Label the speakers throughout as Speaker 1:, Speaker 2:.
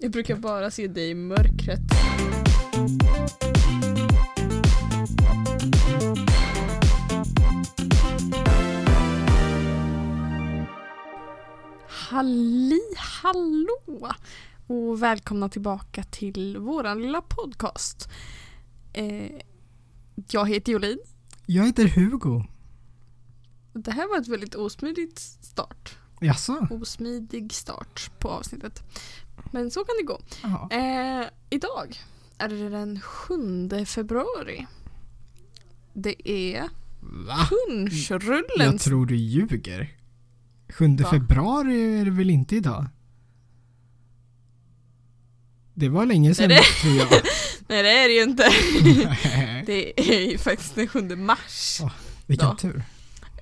Speaker 1: Jag brukar bara se dig i mörkret. Halli hallå! Och välkomna tillbaka till våran lilla podcast. Eh, jag heter Jolin.
Speaker 2: Jag heter Hugo.
Speaker 1: Det här var ett väldigt osmidigt start.
Speaker 2: Jaså?
Speaker 1: Osmidig start på avsnittet. Men så kan det gå. Eh, idag är det den 7 februari. Det är
Speaker 2: Va?
Speaker 1: punschrullens
Speaker 2: Jag tror du ljuger. 7
Speaker 1: Va?
Speaker 2: februari är det väl inte idag? Det var länge sedan
Speaker 1: Är det?
Speaker 2: tror jag.
Speaker 1: Nej det är det ju inte.
Speaker 2: Nej.
Speaker 1: Det är ju faktiskt den 7 mars.
Speaker 2: Vilken
Speaker 1: Ja.
Speaker 2: tur.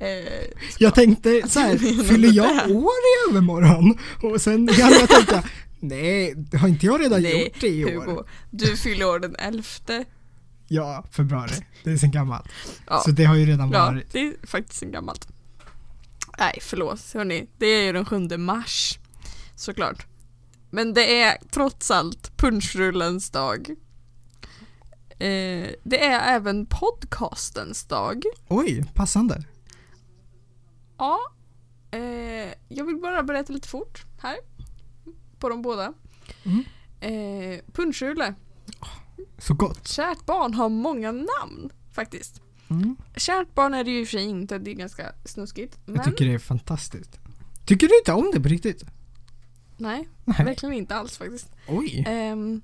Speaker 1: Eh,
Speaker 2: Jag tänkte så här, fyller jag år i övermorgon? Och sen kan jag tänka, nej, har inte jag redan
Speaker 1: nej,
Speaker 2: gjort det i år?
Speaker 1: Hugo. Du fyller år den 11.
Speaker 2: Ja, februari. Det är sen gammalt.
Speaker 1: Ja,
Speaker 2: Så det har ju redan
Speaker 1: ja
Speaker 2: varit.
Speaker 1: det är faktiskt en gammalt. Nej förlåt hörni. Det är ju den 7 mars. Såklart. Men det är trots allt punschrullens dag. Eh, det är även podcastens dag.
Speaker 2: Oj, passande.
Speaker 1: Ja, eh, jag vill bara berätta lite fort här. På de båda.
Speaker 2: Mm.
Speaker 1: Eh, punschrulle,
Speaker 2: Så gott.
Speaker 1: kärt barn har många namn faktiskt.
Speaker 2: Mm.
Speaker 1: Kärt barn är det ju i och för sig inte, det är ganska snuskigt. Men
Speaker 2: Jag tycker det är fantastiskt. Tycker du inte om det på riktigt?
Speaker 1: nej,
Speaker 2: Nej.
Speaker 1: verkligen inte alls faktiskt.
Speaker 2: Oj.
Speaker 1: Ehm,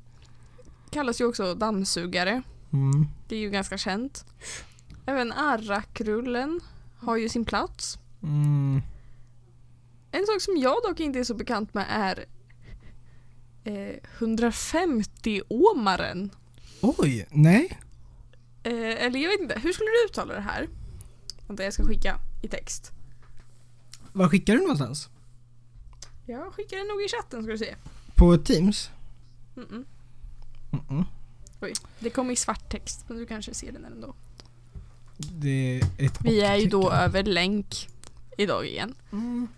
Speaker 1: kallas ju också dammsugare.
Speaker 2: Mm.
Speaker 1: Det är ju ganska känt. Även arrakrullen har ju sin plats.
Speaker 2: Mm.
Speaker 1: En sak som jag dock inte är så bekant med är eh, 150-åmaren.
Speaker 2: Oj, nej.
Speaker 1: Eh, eller jag vet inte, hur skulle du uttala det här? Vänta, jag ska skicka i text.
Speaker 2: Vad skickar du någonstans?
Speaker 1: Jag skickar den nog i chatten ska du se.
Speaker 2: På Teams?
Speaker 1: Mm-mm.
Speaker 2: Mm-mm.
Speaker 1: Oj, det kom i svart text men du kanske ser den ändå.
Speaker 2: Det är ett
Speaker 1: Vi är ju då över länk idag igen.
Speaker 2: Mm.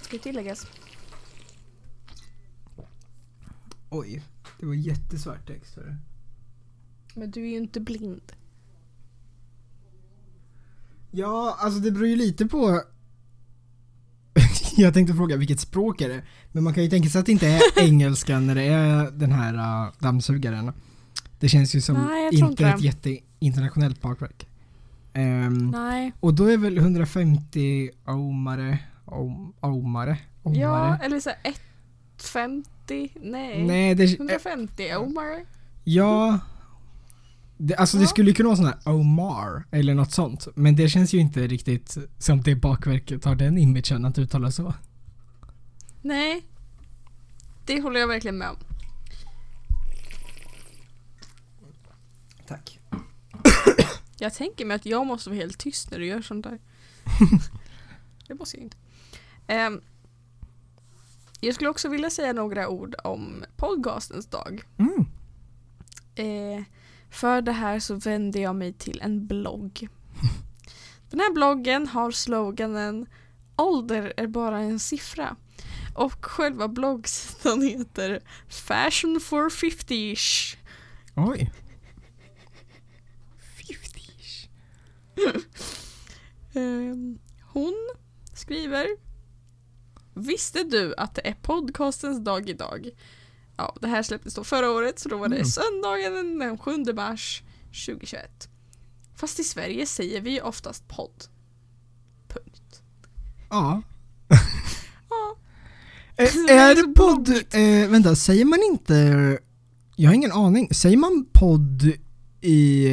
Speaker 1: Ska tilläggas.
Speaker 2: Oj, det var jättesvart text. Hörru.
Speaker 1: Men du är ju inte blind.
Speaker 2: Ja, alltså det beror ju lite på Jag tänkte fråga vilket språk är det? Men man kan ju tänka sig att det inte är engelska när det är den här uh, dammsugaren. Det känns ju som
Speaker 1: Nej,
Speaker 2: inte
Speaker 1: inte
Speaker 2: ett jätteinternationellt bakverk. Ehm,
Speaker 1: Nej.
Speaker 2: och då är väl 150 omare, om, omare, omare?
Speaker 1: Ja, eller så här 150? Nej.
Speaker 2: Nej, det,
Speaker 1: 150 Omar?
Speaker 2: Ja. Det, alltså det
Speaker 1: Ja.
Speaker 2: skulle ju kunna vara sån här Omar eller något sånt. Men det känns ju inte riktigt som det bakverket har den imagen att uttala så.
Speaker 1: Nej. Det håller jag verkligen med om.
Speaker 2: Tack.
Speaker 1: Jag tänker mig att jag måste vara helt tyst när du gör sånt där. det måste jag inte. Ehm, jag skulle också vilja säga några ord om podcastens dag.
Speaker 2: Mm.
Speaker 1: Eh, för det här så vänder jag mig till en blogg. Den här bloggen har sloganen Ålder är bara en siffra. Och själva bloggsidan heter Fashion for 50ish.
Speaker 2: Oj.
Speaker 1: hon skriver Visste du att det är podcastens dag idag? Ja, det här släpptes då förra året så då var det
Speaker 2: Mm.
Speaker 1: söndagen den 7 mars 2021. Fast i Sverige säger vi oftast podd. Punkt.
Speaker 2: Ja.
Speaker 1: Ja, Det är
Speaker 2: är det podd... Eh, vänta, säger man inte... Jag har ingen aning. Säger man podd i...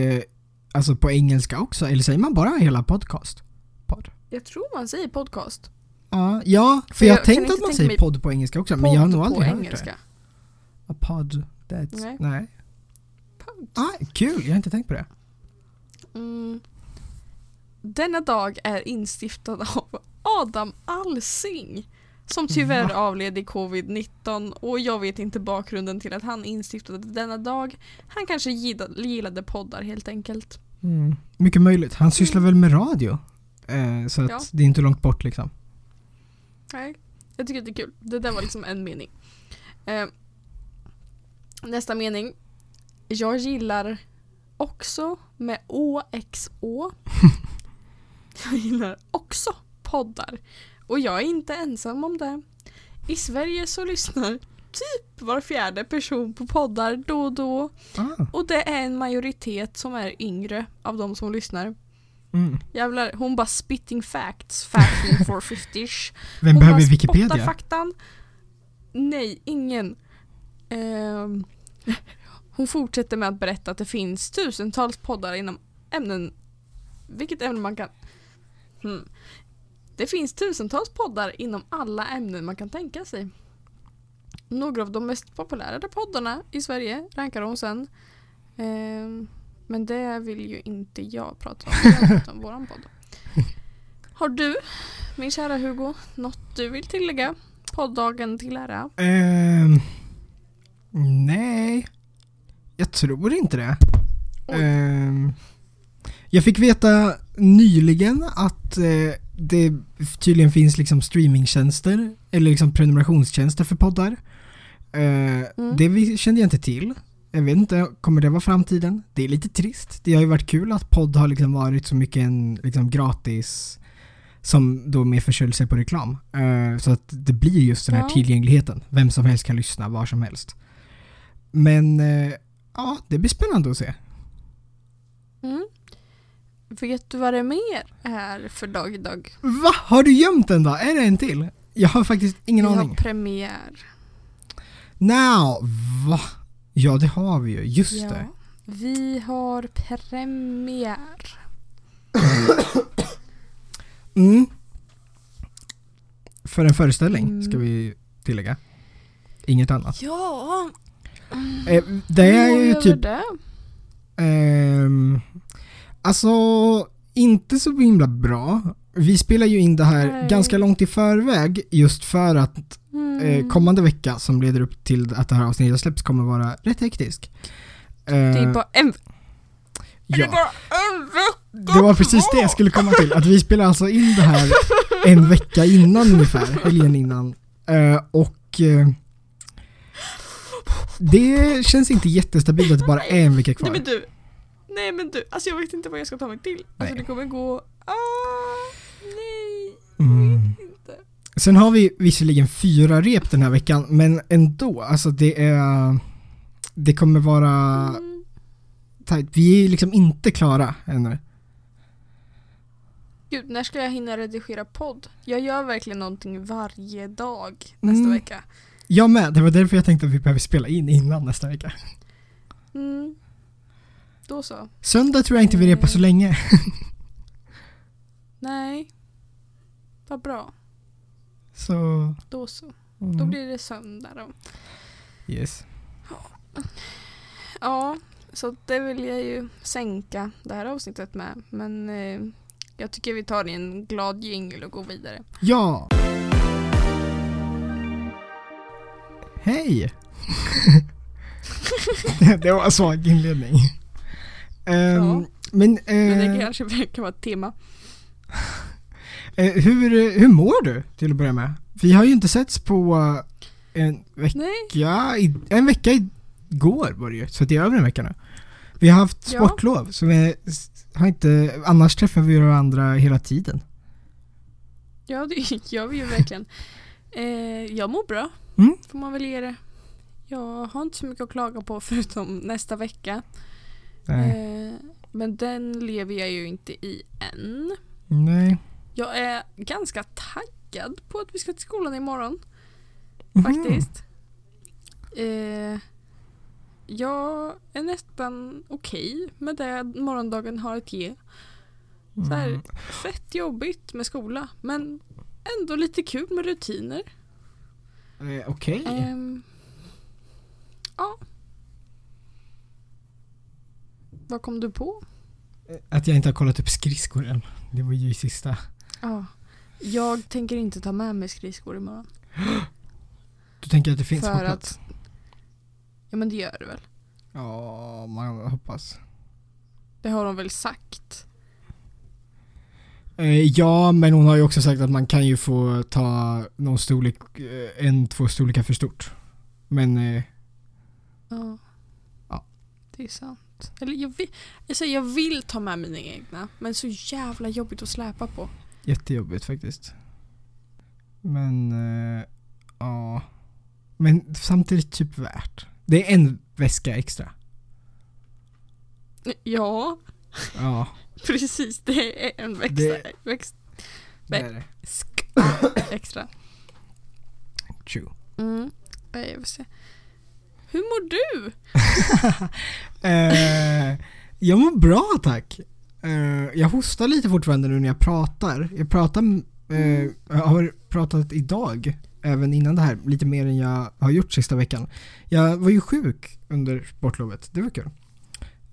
Speaker 2: Alltså på engelska också? Eller säger man bara hela podcast? Podd?
Speaker 1: jag tror man säger podcast.
Speaker 2: Ja, ja för
Speaker 1: För
Speaker 2: jag
Speaker 1: jag
Speaker 2: har
Speaker 1: kan
Speaker 2: tänkt
Speaker 1: inte
Speaker 2: att man säger podd på engelska också, men jag har nog aldrig hört
Speaker 1: engelska.
Speaker 2: det. A pod, that's...
Speaker 1: Nej.
Speaker 2: Nej. Ah, kul, jag har inte tänkt på det.
Speaker 1: Mm. Denna dag är instiftad av Adam Alsing. Som tyvärr
Speaker 2: Va?
Speaker 1: avled i covid-19 och jag vet inte bakgrunden till att han instiftade denna dag. Han kanske gillade, poddar helt enkelt.
Speaker 2: Mm. Mycket möjligt. Han sysslar väl med radio? Eh, så att
Speaker 1: Ja.
Speaker 2: det är inte långt bort liksom.
Speaker 1: Nej, jag tycker det är kul. Det där var liksom en mening. Eh, Nästa mening. Jag gillar också med OXO. Jag gillar också poddar. Och jag är inte ensam om det. I Sverige så lyssnar typ var fjärde person på poddar då och då.
Speaker 2: Ah.
Speaker 1: Och det är en majoritet som är yngre av de som lyssnar.
Speaker 2: Mm.
Speaker 1: Jävlar, hon bara spitting facts, facting for 50
Speaker 2: Vem
Speaker 1: Hon
Speaker 2: behöver Wikipedia?
Speaker 1: faktan. Nej, ingen. Ehm, hon fortsätter med att berätta att det finns tusentals poddar inom ämnen. Vilket ämne man kan... Hmm. Det finns tusentals poddar inom alla ämnen man kan tänka sig. Några av de mest populära poddarna i Sverige rankar hon sen. Ehm, men det vill ju inte jag prata om. Om våran podd. Har du, min kära Hugo, något du vill tillägga? Poddagen till ära.
Speaker 2: Ehm, nej, jag tror inte det. Ehm, jag fick veta nyligen att eh, det tydligen finns liksom streamingtjänster eller liksom prenumerationstjänster för poddar. Eh,
Speaker 1: Mm.
Speaker 2: Det vi- kände jag inte till. Jag vet inte, kommer det vara framtiden? Det är lite trist. Det har ju varit kul att podd har liksom varit så mycket en liksom gratis som då med försörjelse på reklam. Eh, så att det blir just den här
Speaker 1: Ja.
Speaker 2: tillgängligheten. Vem som helst kan lyssna var som helst. Men eh, ja, det blir spännande att se.
Speaker 1: Mm. Vet du vad det mer är för dag idag?
Speaker 2: Va? Har du gömt den då? Är det en till? Jag har faktiskt ingen
Speaker 1: Vi har
Speaker 2: aning.
Speaker 1: premiär.
Speaker 2: Now, va? Ja, det har vi ju. Just
Speaker 1: Ja.
Speaker 2: det.
Speaker 1: Vi har premiär.
Speaker 2: Mm. För en föreställning,
Speaker 1: Mm.
Speaker 2: ska vi tillägga. Inget annat.
Speaker 1: Ja,
Speaker 2: Eh, det är ju
Speaker 1: vi
Speaker 2: typ,
Speaker 1: det?
Speaker 2: ehm, alltså inte så himla bra. Vi spelar ju in det här
Speaker 1: Nej.
Speaker 2: ganska långt i förväg just för att
Speaker 1: Mm.
Speaker 2: eh, kommande vecka som leder upp till att det här avsnittet släpps kommer vara rätt hektisk. Eh,
Speaker 1: Det är bara en, det är
Speaker 2: ja,
Speaker 1: bara en vecka
Speaker 2: det var precis det jag skulle komma till. Att vi spelar alltså in det här en vecka innan ungefär, helgen innan. Eh, och eh, det känns inte jättestabilt att det bara är en vecka kvar.
Speaker 1: Nej men du. Nej men du, alltså jag vet inte vad jag ska ta mig till. Alltså
Speaker 2: Nej.
Speaker 1: det kommer gå... Ah, nej.
Speaker 2: Mm.
Speaker 1: Inte.
Speaker 2: Sen har vi visserligen fyra rep den här veckan, men ändå, alltså det är... Det kommer vara
Speaker 1: Mm.
Speaker 2: tajt. Vi är liksom inte klara ännu.
Speaker 1: Gud, när ska jag hinna redigera podd? Jag gör verkligen någonting varje dag nästa
Speaker 2: Mm.
Speaker 1: vecka.
Speaker 2: Jag med, det var därför jag tänkte att vi behöver spela in innan nästa vecka.
Speaker 1: Mm. Då så.
Speaker 2: Söndag tror jag inte vi repar så länge.
Speaker 1: Nej. Vad bra.
Speaker 2: Så...
Speaker 1: Då så.
Speaker 2: mm,
Speaker 1: Då blir det söndag då.
Speaker 2: Yes.
Speaker 1: Ja, så det vill jag ju sänka det här avsnittet med. Men eh, jag tycker vi tar en glad jingel och går vidare.
Speaker 2: Ja! Hej! det, det var en svag inledning. Ehm,
Speaker 1: Ja.
Speaker 2: Men,
Speaker 1: Men det
Speaker 2: eh,
Speaker 1: kanske kan vara ett tema.
Speaker 2: eh, hur, hur mår du till att börja med? Vi har ju inte setts på eh, en vecka, i- en vecka igår var det ju, så det är över en vecka nu. Vi har haft
Speaker 1: Ja.
Speaker 2: sportlov, så vi har inte, annars träffar vi varandra hela tiden.
Speaker 1: ja det gör vi ju verkligen. Eh, jag mår bra,
Speaker 2: Mm.
Speaker 1: får man väl ge det. Jag har inte så mycket att klaga på förutom nästa vecka. Eh, men den lever jag ju inte i än.
Speaker 2: Nej.
Speaker 1: Jag är ganska taggad på att vi ska till skolan imorgon.
Speaker 2: Mhm.
Speaker 1: Faktiskt. Eh, jag är nästan okej med det morgondagen har att ge. Så här,
Speaker 2: Mm.
Speaker 1: fett jobbigt med skola men ändå lite kul med rutiner.
Speaker 2: Eh, Okej.
Speaker 1: Ehm, ja. Vad kom du på?
Speaker 2: Att jag inte har kollat upp skridskor än. Det var ju i sista.
Speaker 1: Ja. Jag tänker inte ta med mig skridskor imorgon.
Speaker 2: Du tänker att det finns
Speaker 1: För
Speaker 2: på
Speaker 1: att-
Speaker 2: plats?
Speaker 1: Ja men det gör det väl.
Speaker 2: Ja, man hoppas.
Speaker 1: Det har de väl sagt.
Speaker 2: Eh, ja, men hon har ju också sagt att man kan ju få ta någon storlek, eh, en, två storlekar för stort. Men eh,
Speaker 1: Ja.
Speaker 2: Ja.
Speaker 1: Det är sant. Eller jag vill, alltså jag vill ta med mina egna, men så jävla jobbigt att släpa på.
Speaker 2: Jättejobbigt faktiskt. Men, eh, ja. Men samtidigt typ värt. Det är en väska extra.
Speaker 1: Ja,
Speaker 2: Ja,
Speaker 1: precis. Det är en växa,
Speaker 2: Det- är det.
Speaker 1: extra.
Speaker 2: True.
Speaker 1: Mm. Jag vill se. Hur mår du?
Speaker 2: Eh, jag mår bra tack. Eh, jag hostar lite fortfarande nu när jag pratar. Jag pratar, eh, jag har pratat idag, även innan det här, lite mer än jag har gjort sista veckan. Jag var ju sjuk under sportlovet, det var kul.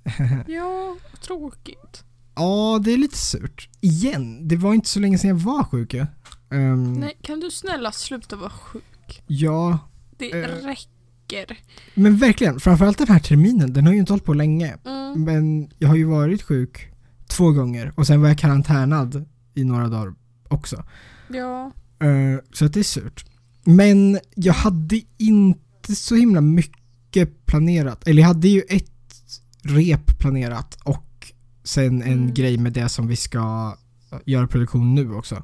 Speaker 1: Ja, tråkigt.
Speaker 2: Ja, det är lite surt. Igen, det var inte så länge sedan jag var sjuk ju. Ehm,
Speaker 1: Nej, kan du snälla sluta vara sjuk?
Speaker 2: Ja,
Speaker 1: Det
Speaker 2: Eh.
Speaker 1: räcker.
Speaker 2: Men verkligen. Framförallt den här terminen, den har ju inte hållit på länge.
Speaker 1: Mm.
Speaker 2: Men jag har ju varit sjuk två gånger och sen var jag karantänad i några dagar också.
Speaker 1: Ja.
Speaker 2: Eh, så att det är surt. Men jag hade inte så himla mycket planerat. Eller jag hade ju ett rep planerat och sen en
Speaker 1: Mm.
Speaker 2: grej med det som vi ska göra produktion nu också.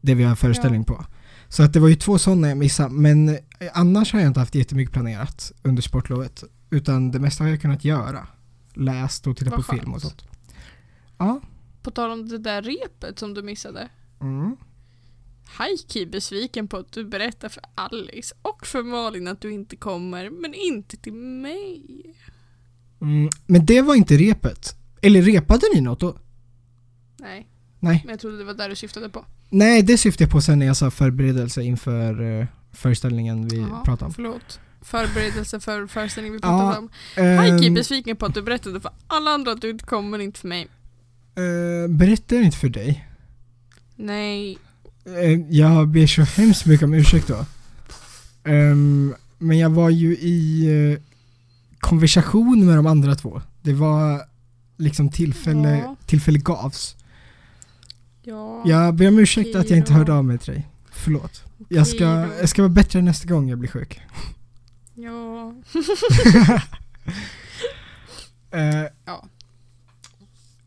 Speaker 2: Det vi har föreställning på. Så att det var ju två sådana jag missade. Men eh, annars har jag inte haft jättemycket planerat under sportlovet. Utan det mesta har jag kunnat göra. Läst och tittat på film och
Speaker 1: skönt.
Speaker 2: sånt. Ja.
Speaker 1: På tal om det där repet som du missade.
Speaker 2: Mm.
Speaker 1: Heiki besviken på att du berättar för Alice och för Malin att du inte kommer, men inte till mig.
Speaker 2: Mm. Men det var inte repet. Eller repade ni något då?
Speaker 1: Nej,
Speaker 2: Nej.
Speaker 1: men jag trodde det var där du syftade på.
Speaker 2: Nej, det syftar jag på sen när jag sa förberedelse inför uh, föreställningen vi
Speaker 1: Jaha,
Speaker 2: pratade om.
Speaker 1: Förlåt. Förberedelse för föreställningen vi
Speaker 2: Ja,
Speaker 1: pratade om. Heiki
Speaker 2: Ehm,
Speaker 1: besviken på att du berättade för alla andra att du inte kommer, men inte för mig.
Speaker 2: eh, berättar jag inte för dig?
Speaker 1: Nej.
Speaker 2: Eh, jag ber så hemskt mycket om ursäkt då. Ehm, men jag var ju i eh, konversation med de andra två. Det var liksom tillfälle,
Speaker 1: Ja.
Speaker 2: tillfälle gavs.
Speaker 1: Ja.
Speaker 2: Jag ber om ursäkt
Speaker 1: okej
Speaker 2: att jag inte hörde av mig till dig. Förlåt. Jag ska, jag ska vara bättre nästa gång jag blir sjuk.
Speaker 1: Ja.
Speaker 2: Eh,
Speaker 1: Ja.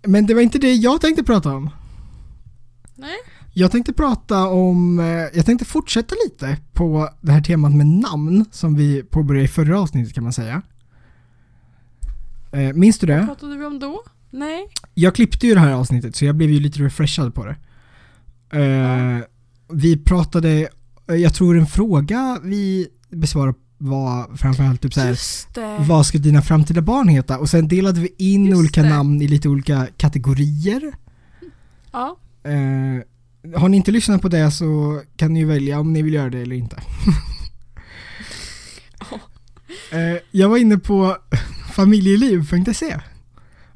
Speaker 2: Men det var inte det jag tänkte prata om.
Speaker 1: Nej.
Speaker 2: Jag tänkte prata om, eh, jag tänkte fortsätta lite på det här temat med namn som vi påbörjade i förra avsnittet kan man säga. Eh, minns du
Speaker 1: Vad
Speaker 2: det?
Speaker 1: pratade vi om då? Nej.
Speaker 2: Jag klippte ju det här avsnittet så jag blev ju lite refreshad på det.
Speaker 1: Ja.
Speaker 2: Vi pratade, eh, jag tror en fråga vi besvarade var framförallt typ såhär vad ska dina framtida barn heta? Och sen delade vi in
Speaker 1: Just
Speaker 2: olika
Speaker 1: det.
Speaker 2: namn i lite olika kategorier.
Speaker 1: Ja.
Speaker 2: Eh, har ni inte lyssnat på det så kan ni ju välja om ni vill göra det eller inte. eh, jag var inne på familjeliv.se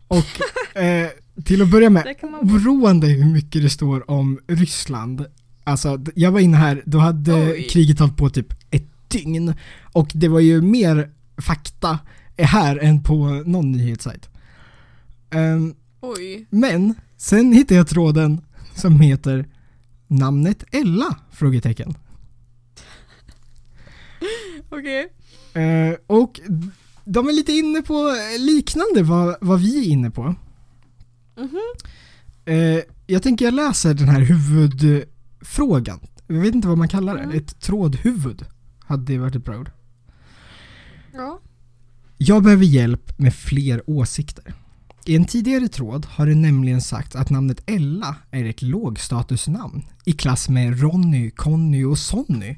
Speaker 2: och eh, till att börja med, oroande hur mycket det står om Ryssland. Alltså, jag var inne här, då hade
Speaker 1: Oj.
Speaker 2: kriget hållit på typ ett dygn och det var ju mer fakta här än på någon nyhetssajt.
Speaker 1: Oj.
Speaker 2: men sen hittade jag tråden som heter Namnet Ella? Frågetecken.
Speaker 1: Okej.
Speaker 2: Eh, och de är lite inne på liknande vad, vad vi är inne på.
Speaker 1: Mhm.
Speaker 2: Eh, jag tänker jag läser den här huvudfrågan. Jag vet inte vad man kallar det.
Speaker 1: Mm.
Speaker 2: Ett trådhuvud. Hade det varit ett bra ord.
Speaker 1: Ja.
Speaker 2: Jag behöver hjälp med fler åsikter. I en tidigare tråd har det nämligen sagt att namnet Ella är ett lågstatusnamn i klass med Ronny, Conny och Sonny.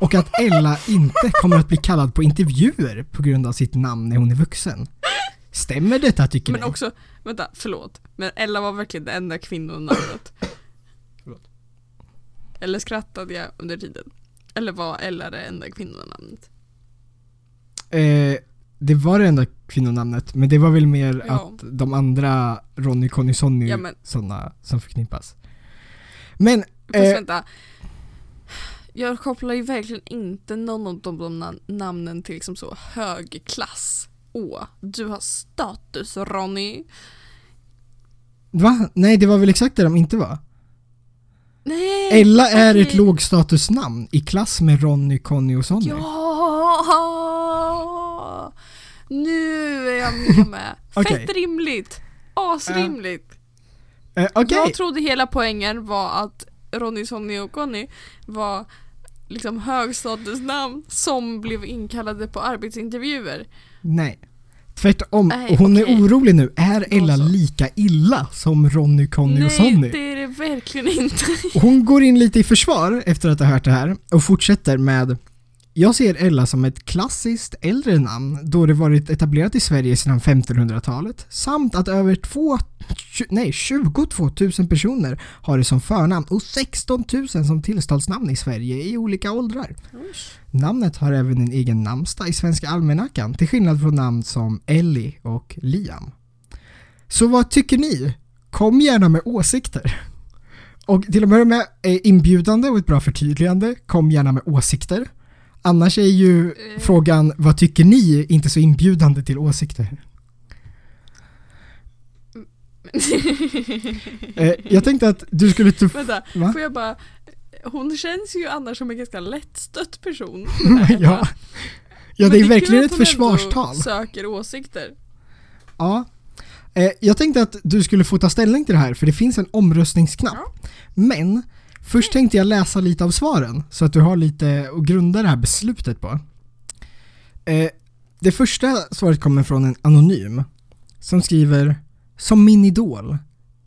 Speaker 2: Och att Ella inte kommer att bli kallad på intervjuer på grund av sitt namn när hon är vuxen. Stämmer detta tycker
Speaker 1: Men
Speaker 2: ni?
Speaker 1: också, vänta, förlåt. Men Ella var verkligen det enda kvinnonamnet.
Speaker 2: Förlåt.
Speaker 1: Eller skrattade jag under tiden? Eller var Ella det enda kvinnonamnet?
Speaker 2: Eh, det var det enda kvinnonamnet, men det var väl mer
Speaker 1: Ja.
Speaker 2: att de andra Ronny, Conny, Sonny,
Speaker 1: Ja, men-
Speaker 2: sådana som förknippas. Men,
Speaker 1: Fast
Speaker 2: eh,
Speaker 1: vänta. Jag kopplar ju verkligen inte någon av de, de na- namnen till liksom så hög klass. Åh, du har status Ronny.
Speaker 2: va? Nej, det var väl exakt det de inte var?
Speaker 1: Nej!
Speaker 2: Ella är ett
Speaker 1: okej.
Speaker 2: lågstatusnamn i klass med Ronny, Conny och Sonny.
Speaker 1: Ja! Nu är jag med med.
Speaker 2: Okej.
Speaker 1: Fett rimligt. Asrimligt.
Speaker 2: Eh, Okej,
Speaker 1: Jag trodde hela poängen var att Ronny, Sonny och Conny var liksom högstatusnamn som blev inkallade på arbetsintervjuer.
Speaker 2: nej. Tvärtom,
Speaker 1: Nej,
Speaker 2: och hon är
Speaker 1: okej.
Speaker 2: orolig nu. Är Ella lika illa som Ronny, Conny och
Speaker 1: Nej,
Speaker 2: Sonny?
Speaker 1: det är det verkligen inte.
Speaker 2: Och Hon går in lite i försvar efter att ha hört det här och fortsätter med Jag ser Ella som ett klassiskt äldre namn då det varit etablerat i Sverige sedan 1500-talet samt att över två, nej, 22 000 personer har det som förnamn och 16 000 som tilltalsnamn i Sverige i olika åldrar. Namnet har även en egen namnsdag i Svenska almanackan till skillnad från namn som Ellie och Liam. Så vad tycker ni? Kom gärna med åsikter. Och till börja med, är inbjudande och ett bra förtydligande. Kom gärna med åsikter. Annars är ju
Speaker 1: Eh.
Speaker 2: frågan vad tycker ni inte så inbjudande till åsikter. Eh, jag tänkte att du skulle ta...
Speaker 1: Vänta,
Speaker 2: Va?
Speaker 1: får jag bara... Hon känns ju annars som en ganska lättstött person.
Speaker 2: ja. ja, det är
Speaker 1: kul
Speaker 2: verkligen
Speaker 1: att
Speaker 2: ett försvarstal.
Speaker 1: söker åsikter.
Speaker 2: Ja. Eh, jag tänkte att du skulle få ta ställning till det här för det finns en omröstningsknapp.
Speaker 1: Ja.
Speaker 2: Men först tänkte jag läsa lite av svaren så att du har lite att grunda det här beslutet på. Eh, det första svaret kommer från en anonym som skriver Som min idol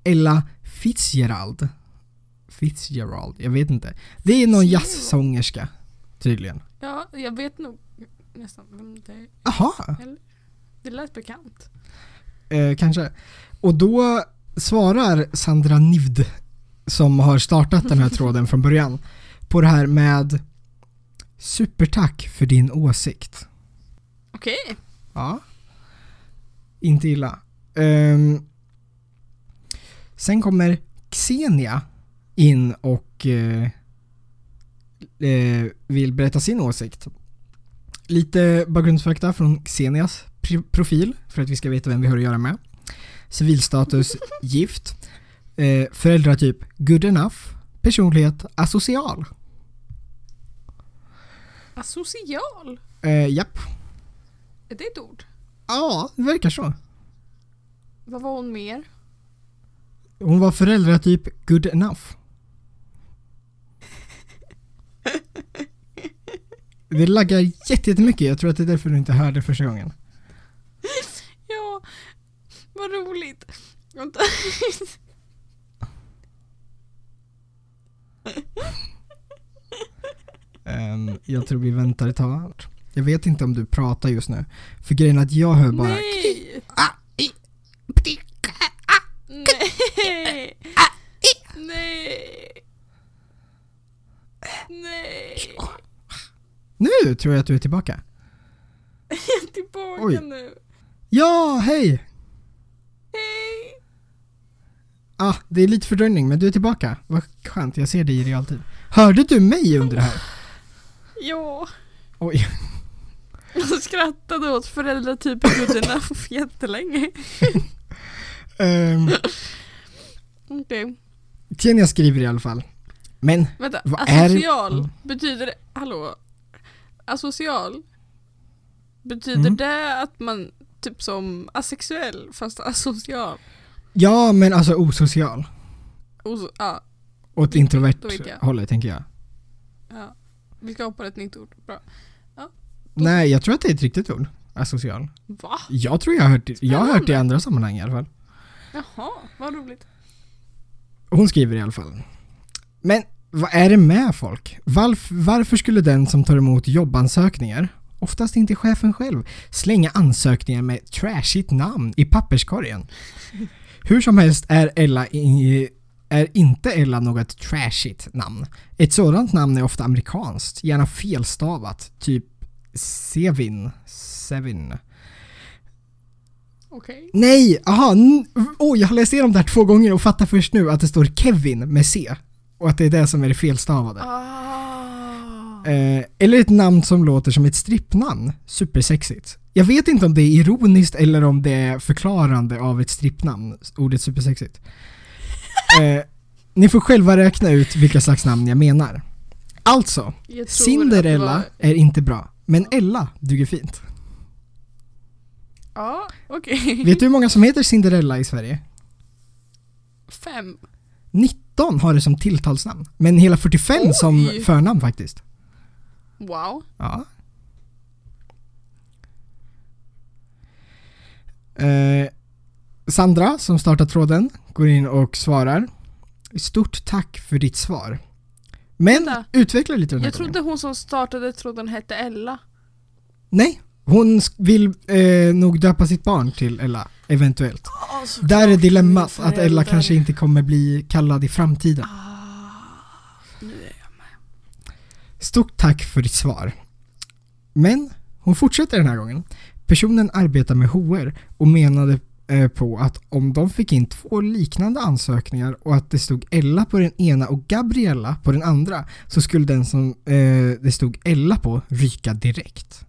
Speaker 2: Ella Fitzgerald Fitzgerald, jag vet inte. Det är någon jazzsångerska tydligen.
Speaker 1: Ja, jag vet nog nästan vem det är.
Speaker 2: Jaha,
Speaker 1: Eller? Det lät bekant.
Speaker 2: eh, kanske. Och då svarar Sandra Nivd som har startat den här tråden från början på det här med Supertack för din åsikt.
Speaker 1: Okej.
Speaker 2: Ja. Inte illa. Ehm, sen kommer Xenia in och eh, eh, vill berätta sin åsikt. Lite bakgrundsfakta från Xenias profil för att vi ska veta vem vi har att göra med. Civilstatus gift. Eh, föräldratyp good enough. Personlighet asocial.
Speaker 1: Asocial?
Speaker 2: Eh, japp.
Speaker 1: Är det ett ord?
Speaker 2: Ja, det verkar så.
Speaker 1: Vad var hon mer?
Speaker 2: Hon var föräldratyp good enough. Det laggar jätte- jättemycket, jag tror att det är därför du inte hörde första gången.
Speaker 1: Ja, vad roligt. Vänta.
Speaker 2: Ehm, jag tror vi väntar ett tag. Jag vet inte om du pratar just nu. För grejen är att jag hör bara
Speaker 1: Nej!
Speaker 2: Ah, i,
Speaker 1: Nej! Nej! Nej!
Speaker 2: Nu tror jag att du är tillbaka.
Speaker 1: Jag är tillbaka
Speaker 2: Oj.
Speaker 1: nu.
Speaker 2: Ja, hej!
Speaker 1: Hej!
Speaker 2: Ah, det är lite fördröjning men du är tillbaka. Vad skönt, jag ser dig i realtid. Hörde du mig under det här?
Speaker 1: Ja.
Speaker 2: Oj.
Speaker 1: Jag skrattade åt föräldratypen good enough jättelänge.
Speaker 2: Um,
Speaker 1: Okej.
Speaker 2: Kenya skriver i alla fall. Men,
Speaker 1: Vänta,
Speaker 2: Vad är-
Speaker 1: asocial
Speaker 2: Mm.
Speaker 1: betyder hallå? Asocial? Betyder
Speaker 2: Mm.
Speaker 1: det att man typ som asexuell fast asocial?
Speaker 2: ja men alltså osocial.
Speaker 1: Så, ja,
Speaker 2: Åt introvert hållet tänker jag.
Speaker 1: ja. Vi ska hoppa ett nytt ord. Bra.
Speaker 2: Nej, jag tror att det är ett riktigt ord. Asocial.
Speaker 1: Va?
Speaker 2: Jag tror jag har hört, jag har hört det i andra sammanhang i alla fall.
Speaker 1: Jaha, vad roligt.
Speaker 2: Hon skriver i alla fall. Men vad är det med folk? Varf, varför skulle den som tar emot jobbansökningar, oftast inte chefen själv, slänga ansökningar med trashigt namn i papperskorgen? Hur som helst är Ella i, är inte Ella något trashigt namn. Ett sådant namn är ofta amerikanskt, gärna felstavat, typ Sevin. Sevin.
Speaker 1: Okej.
Speaker 2: Nej! Aha! Oj, jag har läst igenom det här två gånger och fattar först nu att det står Kevin med C. Och att det är det som är det felstavade.
Speaker 1: Ah.
Speaker 2: Eh, eller ett namn som låter som ett strippnamn. Supersexigt. Jag vet inte om det är ironiskt eller om det är förklarande av ett strippnamn, ordet supersexigt. Eh, ni får själva räkna ut vilka slags namn jag menar. Alltså, Cinderella
Speaker 1: var-
Speaker 2: är inte bra, men Ella duger fint.
Speaker 1: Ja, okej.
Speaker 2: Vet du hur många som heter Cinderella i Sverige?
Speaker 1: Fem.
Speaker 2: 19 har det som tilltalsnamn, men hela 45
Speaker 1: Oj.
Speaker 2: som förnamn faktiskt.
Speaker 1: Wow.
Speaker 2: Ja. Eh, Sandra, som startar tråden, går in och svarar. Stort tack för ditt svar. Men
Speaker 1: Vänta.
Speaker 2: utveckla lite den här
Speaker 1: Jag
Speaker 2: gången.
Speaker 1: trodde hon som startade tråden hette Ella.
Speaker 2: Nej, hon vill eh, nog döpa sitt barn till Ella, eventuellt. Där är dilemmat att Ella kanske inte kommer bli kallad i framtiden.
Speaker 1: Ah, nu är jag med.
Speaker 2: Stort tack för ditt svar. Men hon fortsätter den här gången. Personen arbetar med HR och menade på att om de fick in två liknande ansökningar och att det stod Ella på den ena och Gabriella på den andra så skulle den som eh, det stod Ella på ryka direkt.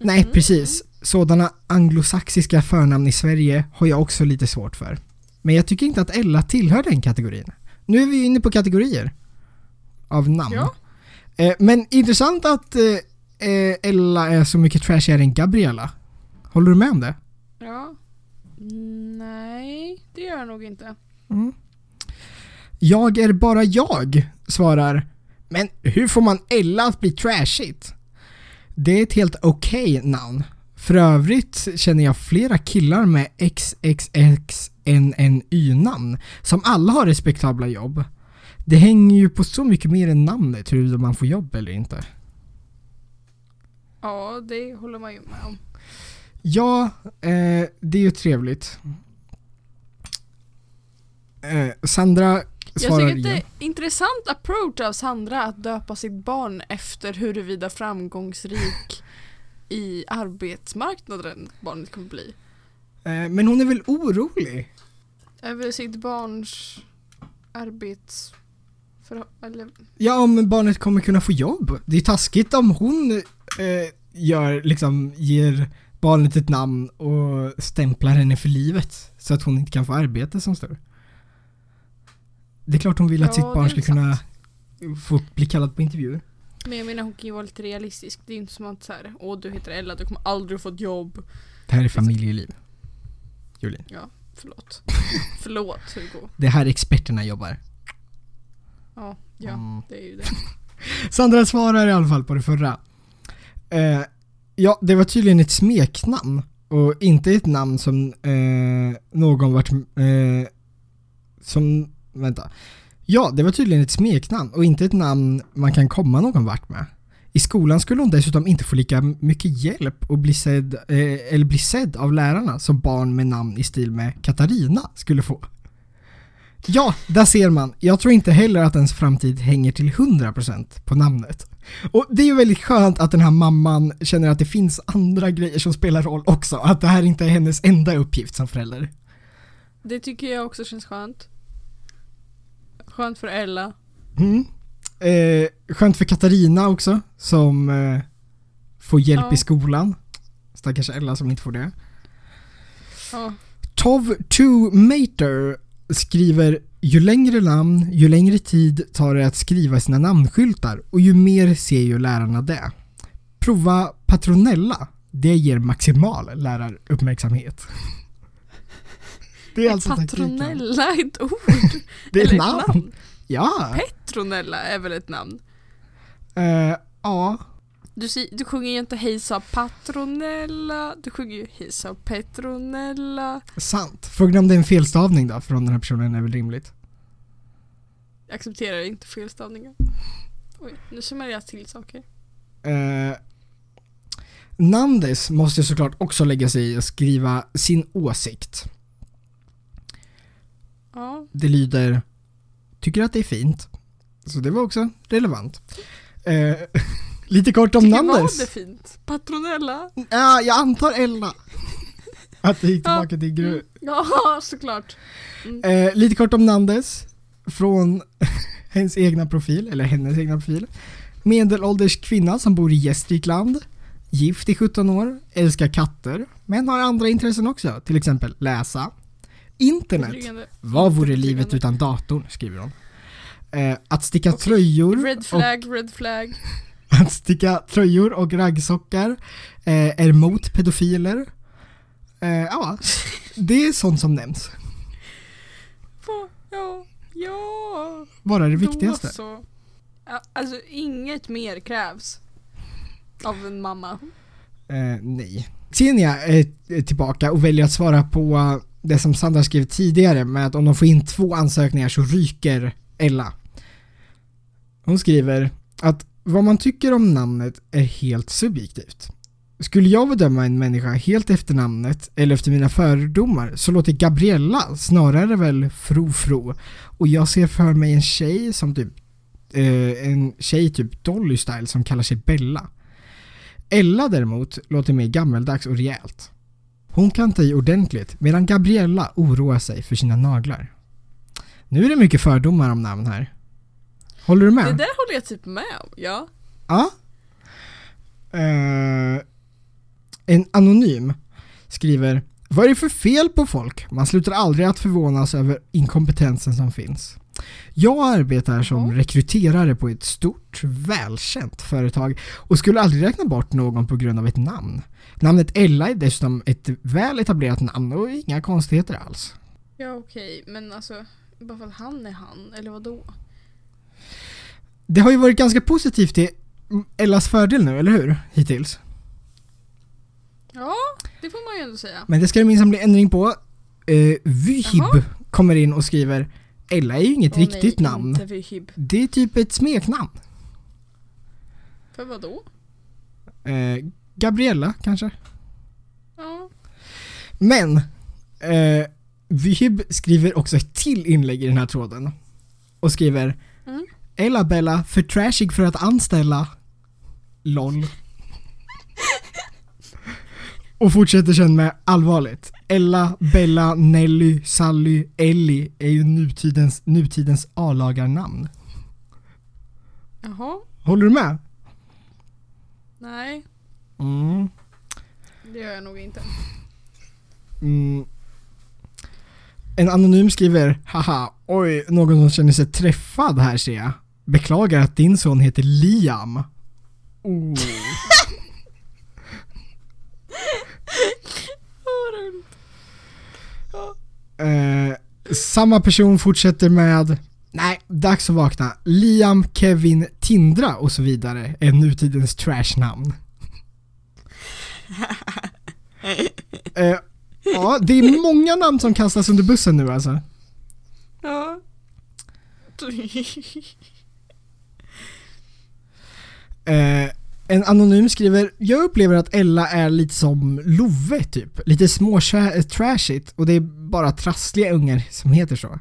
Speaker 2: Nej,
Speaker 1: Mhm.
Speaker 2: precis. Sådana anglosaxiska förnamn i Sverige har jag också lite svårt för. Men jag tycker inte att Ella tillhör den kategorin. Nu är vi inne på kategorier av namn.
Speaker 1: Ja.
Speaker 2: Eh, men intressant att eh, eh, Ella är så mycket trashigare än Gabriella. Håller du med om det?
Speaker 1: Ja. Nej, det gör jag nog inte.
Speaker 2: Mm. Jag är bara jag, svarar. Men hur får man Ella att bli trashigt? Det är ett helt okej namn. För övrigt känner jag flera killar med XXXNNY-namn som alla har respektabla jobb. Det hänger ju på så mycket mer än namnet huruvida man får jobb eller inte.
Speaker 1: Ja, det håller man ju med om.
Speaker 2: Ja, eh, det är ju trevligt. Eh, Sandra
Speaker 1: Jag
Speaker 2: svarar
Speaker 1: tycker att det är intressant approach av Sandra att döpa sitt barn efter huruvida framgångsrik i arbetsmarknaden barnet kommer bli.
Speaker 2: Eh, men hon är väl orolig?
Speaker 1: Över sitt barns arbets... Eller,
Speaker 2: Ja, om barnet kommer kunna få jobb. Det är taskigt om hon eh, gör, liksom, ger barnet ett namn och stämplar henne för livet så att hon inte kan få arbete som står. Det är klart hon vill att
Speaker 1: Ja,
Speaker 2: sitt barn ska kunna få bli kallad på intervjuer.
Speaker 1: men jag menar hon kan ju vara lite realistisk. Det är inte som att så här, åh du heter Ella, du kommer aldrig få ett jobb.
Speaker 2: Det här är familjeliv. Jolin.
Speaker 1: Ja, förlåt. förlåt Hugo.
Speaker 2: Det är här experterna jobbar.
Speaker 1: Ja, ja
Speaker 2: Mm.
Speaker 1: det är ju det.
Speaker 2: Sandra svarar i alla fall på det förra. Eh, ja, det var tydligen ett smeknamn och inte ett namn som eh, någon vart Eh, som... Vänta. Ja, det var tydligen ett smeknamn och inte ett namn man kan komma någon vart med. I skolan skulle hon dessutom inte få lika mycket hjälp och bli sedd, eh, eller bli sedd av lärarna som barn med namn i stil med Katarina skulle få. Ja, där ser man. Jag tror inte heller att ens framtid hänger till 100% på namnet. Och det är ju väldigt skönt att den här mamman känner att det finns andra grejer som spelar roll också. Att det här inte är hennes enda uppgift som förälder.
Speaker 1: Det tycker jag också känns skönt. Skönt för Ella.
Speaker 2: Mm. Eh, skönt för Katarina också, som eh, får hjälp
Speaker 1: Ja.
Speaker 2: i skolan. Stackars Ella som inte får det.
Speaker 1: Ja.
Speaker 2: Tov 2 Mater skriver ju längre namn, ju längre tid tar det att skriva sina namnskyltar och ju mer ser ju lärarna det. Prova Patronella. Det ger maximal läraruppmärksamhet. Det är alltså taktiken.
Speaker 1: Patronella är ett ord.
Speaker 2: Det är ett
Speaker 1: Eller
Speaker 2: namn. Ja.
Speaker 1: Petronella är väl ett namn?
Speaker 2: Eh, ja.
Speaker 1: Du, du sjunger ju inte Hejsa Patronella, du sjunger ju Hejsa Petronella.
Speaker 2: Sant. Frågan om det är en felstavning då från den här personen är väl rimligt.
Speaker 1: Jag accepterar inte felstavningar. Oj, nu summar jag till saker.
Speaker 2: Eh, Nandes måste såklart också lägga sig i och skriva sin åsikt.
Speaker 1: Ja,
Speaker 2: Det lyder Tycker att det är fint. Så det var också relevant. Eh, lite kort om Nandes.
Speaker 1: det fint? Patronella?
Speaker 2: Ja, jag antar Ella. Att det gick tillbaka till gru.
Speaker 1: Mm. Ja, såklart.
Speaker 2: Eh, lite kort om Nandes. Från hennes egna profil, eller hennes egna profil. Medelålders kvinna som bor i Gästrikland. Gift i 17 år, älskar katter, men har andra intressen också. Till exempel läsa. Internet. Vad vore livet utan datorn? skriver hon. Eh, att sticka tröjor
Speaker 1: Red
Speaker 2: och
Speaker 1: flag, red flag.
Speaker 2: Att sticka tröjor och raggsockar eh, är mot pedofiler. Eh, ja, det är sånt som nämns.
Speaker 1: Ja, ja.
Speaker 2: Bara det viktigaste.
Speaker 1: så. Ja, alltså inget mer krävs. Av en mamma.
Speaker 2: Eh, nej. Xenia är är tillbaka och väljer att svara på eh, det som Sandra skrev tidigare med att om de får in två ansökningar så ryker Ella. Hon skriver att vad man tycker om namnet är helt subjektivt. Skulle jag bedöma en människa helt efter namnet eller efter mina fördomar så låter Gabriella snarare väl fro-fro och jag ser för mig en tjej som typ eh, en tjej typ Dolly Style som kallar sig Bella. Ella däremot låter mer gammeldags och rejält. Hon kan ta i ordentligt medan Gabriella oroar sig för sina naglar. Nu är det mycket fördomar om namn här. Håller du med?
Speaker 1: Det där håller jag typ med om. Ja.
Speaker 2: Ja. Eh, en anonym skriver Vad är det för fel på folk? Man slutar aldrig att förvånas över inkompetensen som finns. Jag arbetar som rekryterare på ett stort, välkänt företag och skulle aldrig räkna bort någon på grund av ett namn. Namnet Ella är dessutom ett väl etablerat namn och inga konstigheter alls.
Speaker 1: Ja okej, men alltså bara för att han är han, eller vad då?
Speaker 2: Det har ju varit ganska positivt till Ellas fördel nu, eller hur? Hittills.
Speaker 1: Ja, det får man ju ändå säga.
Speaker 2: Men det ska det minsann bli ändring på. Uh, Vyhib
Speaker 1: Jaha.
Speaker 2: kommer in och skriver Ella är ju inget
Speaker 1: Åh,
Speaker 2: riktigt
Speaker 1: nej,
Speaker 2: namn.
Speaker 1: Inte Vyhib.
Speaker 2: Det är typ ett smeknamn.
Speaker 1: För vad då?
Speaker 2: Eh, Gabriella kanske?
Speaker 1: Ja.
Speaker 2: Men uh, Vyhib skriver också ett till inlägg i den här tråden. Och skriver
Speaker 1: Mm.
Speaker 2: Ella Bella för trashig för att anställa. LOL. Och fortsätter sen med allvarligt. Ella, Bella, Nelly, Sally, Ellie är ju nutidens, nutidens A-lagarnamn.
Speaker 1: Jaha.
Speaker 2: Håller du med?
Speaker 1: Nej,
Speaker 2: Mm.
Speaker 1: det gör jag nog inte.
Speaker 2: Mm. En anonym skriver Haha, oj, någon som känner sig träffad här ser jag. Beklagar att din son heter Liam. Oh. Eh, samma person fortsätter med Nej, dags att vakna. Liam, Kevin, Tindra och så vidare är nutidens trashnamn. eh, ja, det är många namn som kastas under bussen nu alltså.
Speaker 1: Ja.
Speaker 2: Eh, en anonym skriver Jag upplever att Ella är lite som Love typ. Lite små trashigt och det är bara trassliga ungar som heter så.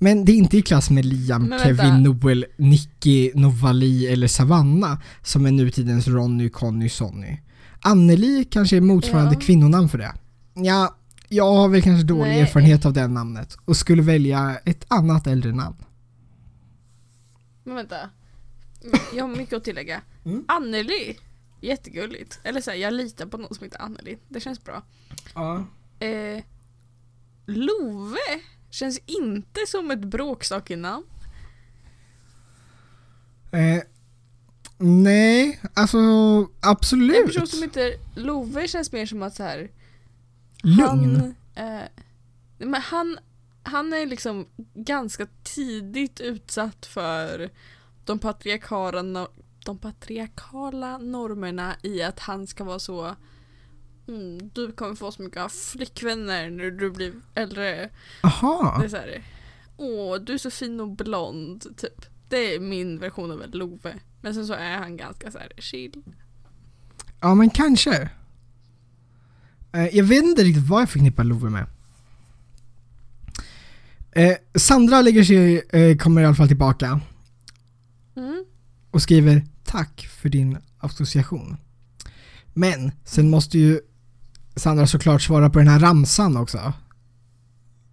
Speaker 2: Men det är inte i klass med Liam. Kevin, Noel, Nicky, Novali eller Savanna som är nutidens Ronny, Conny, Sonny. Anneli kanske är motsvarande
Speaker 1: Ja.
Speaker 2: kvinnonamn för det. Ja, jag har väl kanske dålig
Speaker 1: Nej.
Speaker 2: erfarenhet av det namnet och skulle välja ett annat äldre namn.
Speaker 1: Men vänta. Jag har mycket att tillägga.
Speaker 2: Mm.
Speaker 1: Anneli. Jättegulligt. Eller så här, jag litar på någon som heter Anneli. Det känns bra.
Speaker 2: Ja.
Speaker 1: Eh, Love känns inte som ett bråksakenamn.
Speaker 2: Eh, nej, alltså
Speaker 1: En
Speaker 2: absolut.
Speaker 1: person som heter Love känns mer som att så här.
Speaker 2: Lugn.
Speaker 1: Han, eh, men han, han är liksom ganska tidigt utsatt för de patriarkala, de patriarkala normerna i att han ska vara så mm, du kommer få så mycket flickvänner när du blir äldre. Det
Speaker 2: Aha.
Speaker 1: är så här, åh du är så fin och blond, typ. Det är min version av Love. Men sen så är han ganska så här chill.
Speaker 2: Ja men kanske. Eh, jag vet inte riktigt vad jag förknippar Love med. Eh, Sandra lägger sig, eh, kommer i alla fall tillbaka. Och skriver tack för din association. Men sen måste ju Sandra såklart svara på den här ramsan också.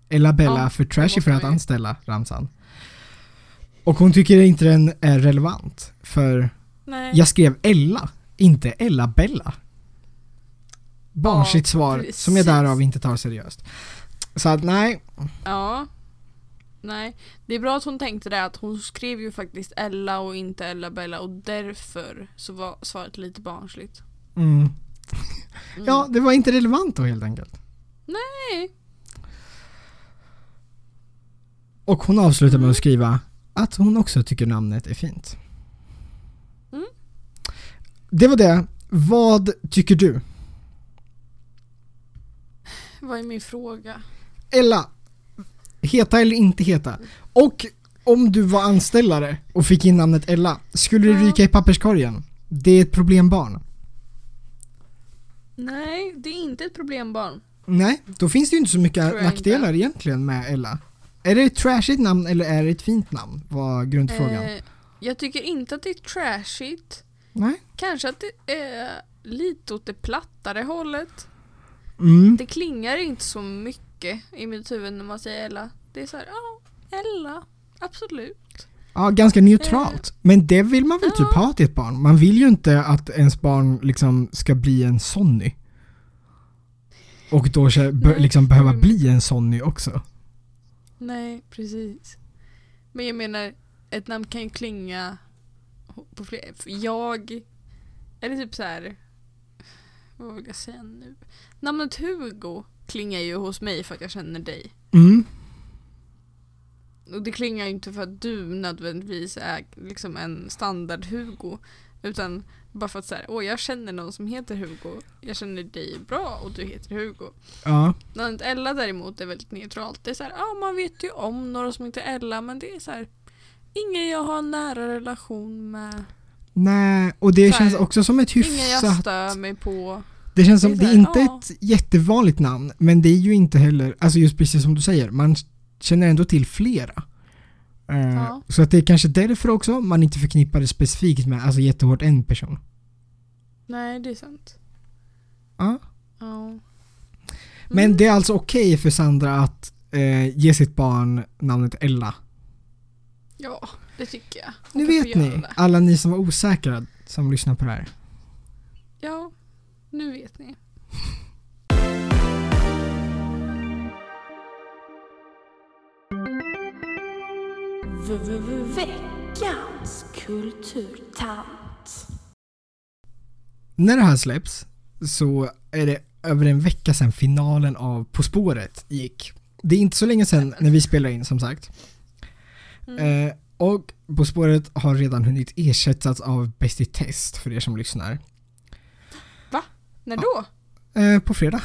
Speaker 2: Ella Bella
Speaker 1: Ja,
Speaker 2: för trashy för att anställa ramsan. Och hon tycker inte den är relevant för
Speaker 1: Nej.
Speaker 2: jag skrev Ella, inte Ella Bella. Barnsligt
Speaker 1: Ja,
Speaker 2: svar
Speaker 1: precis.
Speaker 2: som jag därav inte tar seriöst. Så att nej,
Speaker 1: Ja. Nej, det är bra att hon tänkte det att hon skrev ju faktiskt Ella och inte Ella Bella och därför så var svaret lite barnsligt.
Speaker 2: mm.
Speaker 1: Mm.
Speaker 2: ja det var inte relevant då helt enkelt.
Speaker 1: Nej.
Speaker 2: Och hon avslutar med
Speaker 1: Mm.
Speaker 2: att skriva att hon också tycker namnet är fint.
Speaker 1: Mm.
Speaker 2: Det var det. Vad tycker du?
Speaker 1: Vad är min fråga?
Speaker 2: Ella, heta eller inte heta? Och om du var anställare och fick in namnet Ella, skulle
Speaker 1: Ja.
Speaker 2: ryka i papperskorgen? Det är ett problembarn.
Speaker 1: Nej, det är inte ett problembarn.
Speaker 2: Nej, då finns det ju inte så mycket nackdelar egentligen med Ella. Är det ett trashigt namn eller är det ett fint namn? Var grundfrågan.
Speaker 1: Eh, jag tycker inte att det är trashigt.
Speaker 2: Nej?
Speaker 1: Kanske att det är lite åt det plattare hållet.
Speaker 2: Mm.
Speaker 1: Det klingar inte så mycket i mitt huvud när man säger Ella. Det är så här, ja, Ella, absolut.
Speaker 2: Ja, ganska neutralt. Men det vill man väl
Speaker 1: Eh. ja.
Speaker 2: typ ha till ett barn? Man vill ju inte att ens barn liksom ska bli en Sonny. Och då liksom behöva
Speaker 1: mm.
Speaker 2: bli en Sonny också.
Speaker 1: Nej, precis. Men jag menar, ett namn kan ju klinga på fler. Jag, eller typ så här. Vad vill jag säga nu? Namnet Hugo klingar ju hos mig för att jag känner dig.
Speaker 2: Mm.
Speaker 1: Och det klingar ju inte för att du nödvändigtvis är liksom en standard Hugo. Utan bara för att säga, åh jag känner någon som heter Hugo. Jag känner dig bra och du heter Hugo.
Speaker 2: Ja.
Speaker 1: Namnet Ella däremot är väldigt neutralt. Det är så här, ja man vet ju om några som heter Ella men det är så här ingen jag har en nära relation med.
Speaker 2: Nej, och det
Speaker 1: Så här,
Speaker 2: känns också som ett
Speaker 1: Ingen jag
Speaker 2: hyfsat...
Speaker 1: stör mig på.
Speaker 2: Det känns som,
Speaker 1: det är
Speaker 2: inte ett jättevanligt namn, men det är ju inte heller, alltså just precis som du säger, man känner ändå till flera. Eh,
Speaker 1: Ja.
Speaker 2: Så att det är kanske därför också man inte förknippar det specifikt med, alltså jättehårt en person.
Speaker 1: Nej det är sant.
Speaker 2: Ja.
Speaker 1: Ja.
Speaker 2: Men
Speaker 1: Mm.
Speaker 2: det är alltså okej för Sandra att eh, ge sitt barn namnet Ella.
Speaker 1: Ja, det tycker jag. Hon
Speaker 2: Nu vet ni, alla ni som var osäkra som lyssnar på det här.
Speaker 1: Ja, nu vet ni.
Speaker 3: Veckans kulturtant.
Speaker 2: När det här släpps så är det över en vecka sedan finalen av På spåret gick. Det är inte så länge sedan när vi spelar in som sagt.
Speaker 1: Mm.
Speaker 2: Eh, och På spåret har redan hunnit ersättas av Bäst i test för er som lyssnar.
Speaker 1: När då?
Speaker 2: Eh, på fredag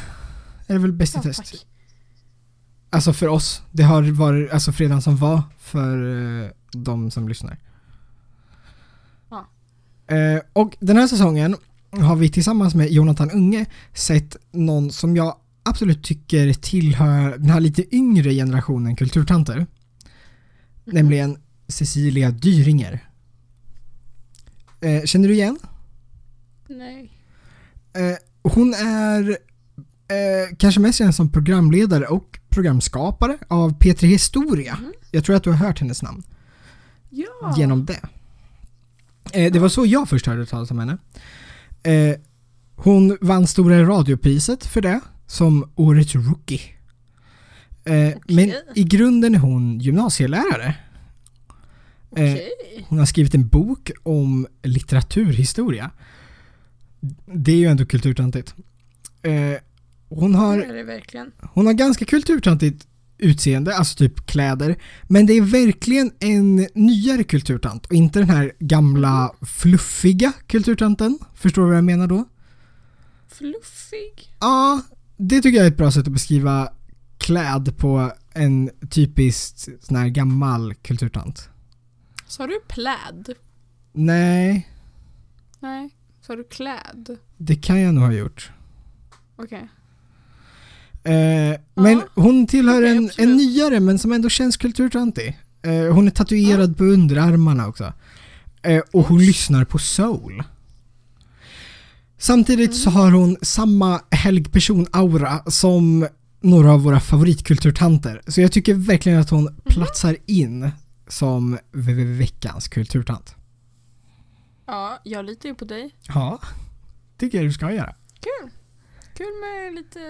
Speaker 2: är det väl Bäst i
Speaker 1: Ja,
Speaker 2: test.
Speaker 1: tack.
Speaker 2: Alltså för oss. Det har varit alltså fredagen som var för eh, de som lyssnar.
Speaker 1: Ja.
Speaker 2: Eh, och den här säsongen har vi tillsammans med Jonathan Unge sett någon som jag absolut tycker tillhör den här lite yngre generationen kulturtanter.
Speaker 1: Mhm.
Speaker 2: Nämligen Cecilia Dyringer. Eh, känner du igen?
Speaker 1: Nej.
Speaker 2: Eh, hon är eh, kanske mest känd som programledare och programskapare av P3 Historia.
Speaker 1: Mhm.
Speaker 2: Jag tror att du har hört hennes namn
Speaker 1: Ja.
Speaker 2: genom det. Eh, det var så jag först hörde talas om henne. Eh, hon vann Stora radiopriset för det som Årets Rookie. Eh, Men i grunden är hon gymnasielärare. Eh,
Speaker 1: Okej.
Speaker 2: hon har skrivit en bok om litteraturhistoria. Det är ju ändå kulturtantigt. Eh, hon,
Speaker 1: Det
Speaker 2: har,
Speaker 1: är det verkligen.
Speaker 2: hon har ganska kulturtantigt utseende, alltså typ kläder. Men det är verkligen en nyare kulturtant och inte den här gamla fluffiga kulturtanten. Förstår du vad jag menar då?
Speaker 1: Fluffig.
Speaker 2: Ja, det tycker jag är ett bra sätt att beskriva kläd på en typiskt sån här gammal kulturtant.
Speaker 1: Sa du pläd?
Speaker 2: Nej,
Speaker 1: Nej. Sa du kläd?
Speaker 2: det kan jag nog ha gjort.
Speaker 1: Okej.
Speaker 2: Eh, men hon tillhör
Speaker 1: okej,
Speaker 2: en, en nyare men som ändå känns kulturtantig. Eh, hon är tatuerad på underarmarna också. Eh, och hon
Speaker 1: Oj.
Speaker 2: lyssnar på soul. Samtidigt så
Speaker 1: Mm.
Speaker 2: har hon samma helgperson-aura som några av våra favoritkulturtanter. Så jag tycker verkligen att hon
Speaker 1: Mm.
Speaker 2: platsar in som ve- ve- veckans kulturtant.
Speaker 1: Ja, jag litar ju på dig.
Speaker 2: Ja, tycker jag du ska göra.
Speaker 1: Kul. Kul med lite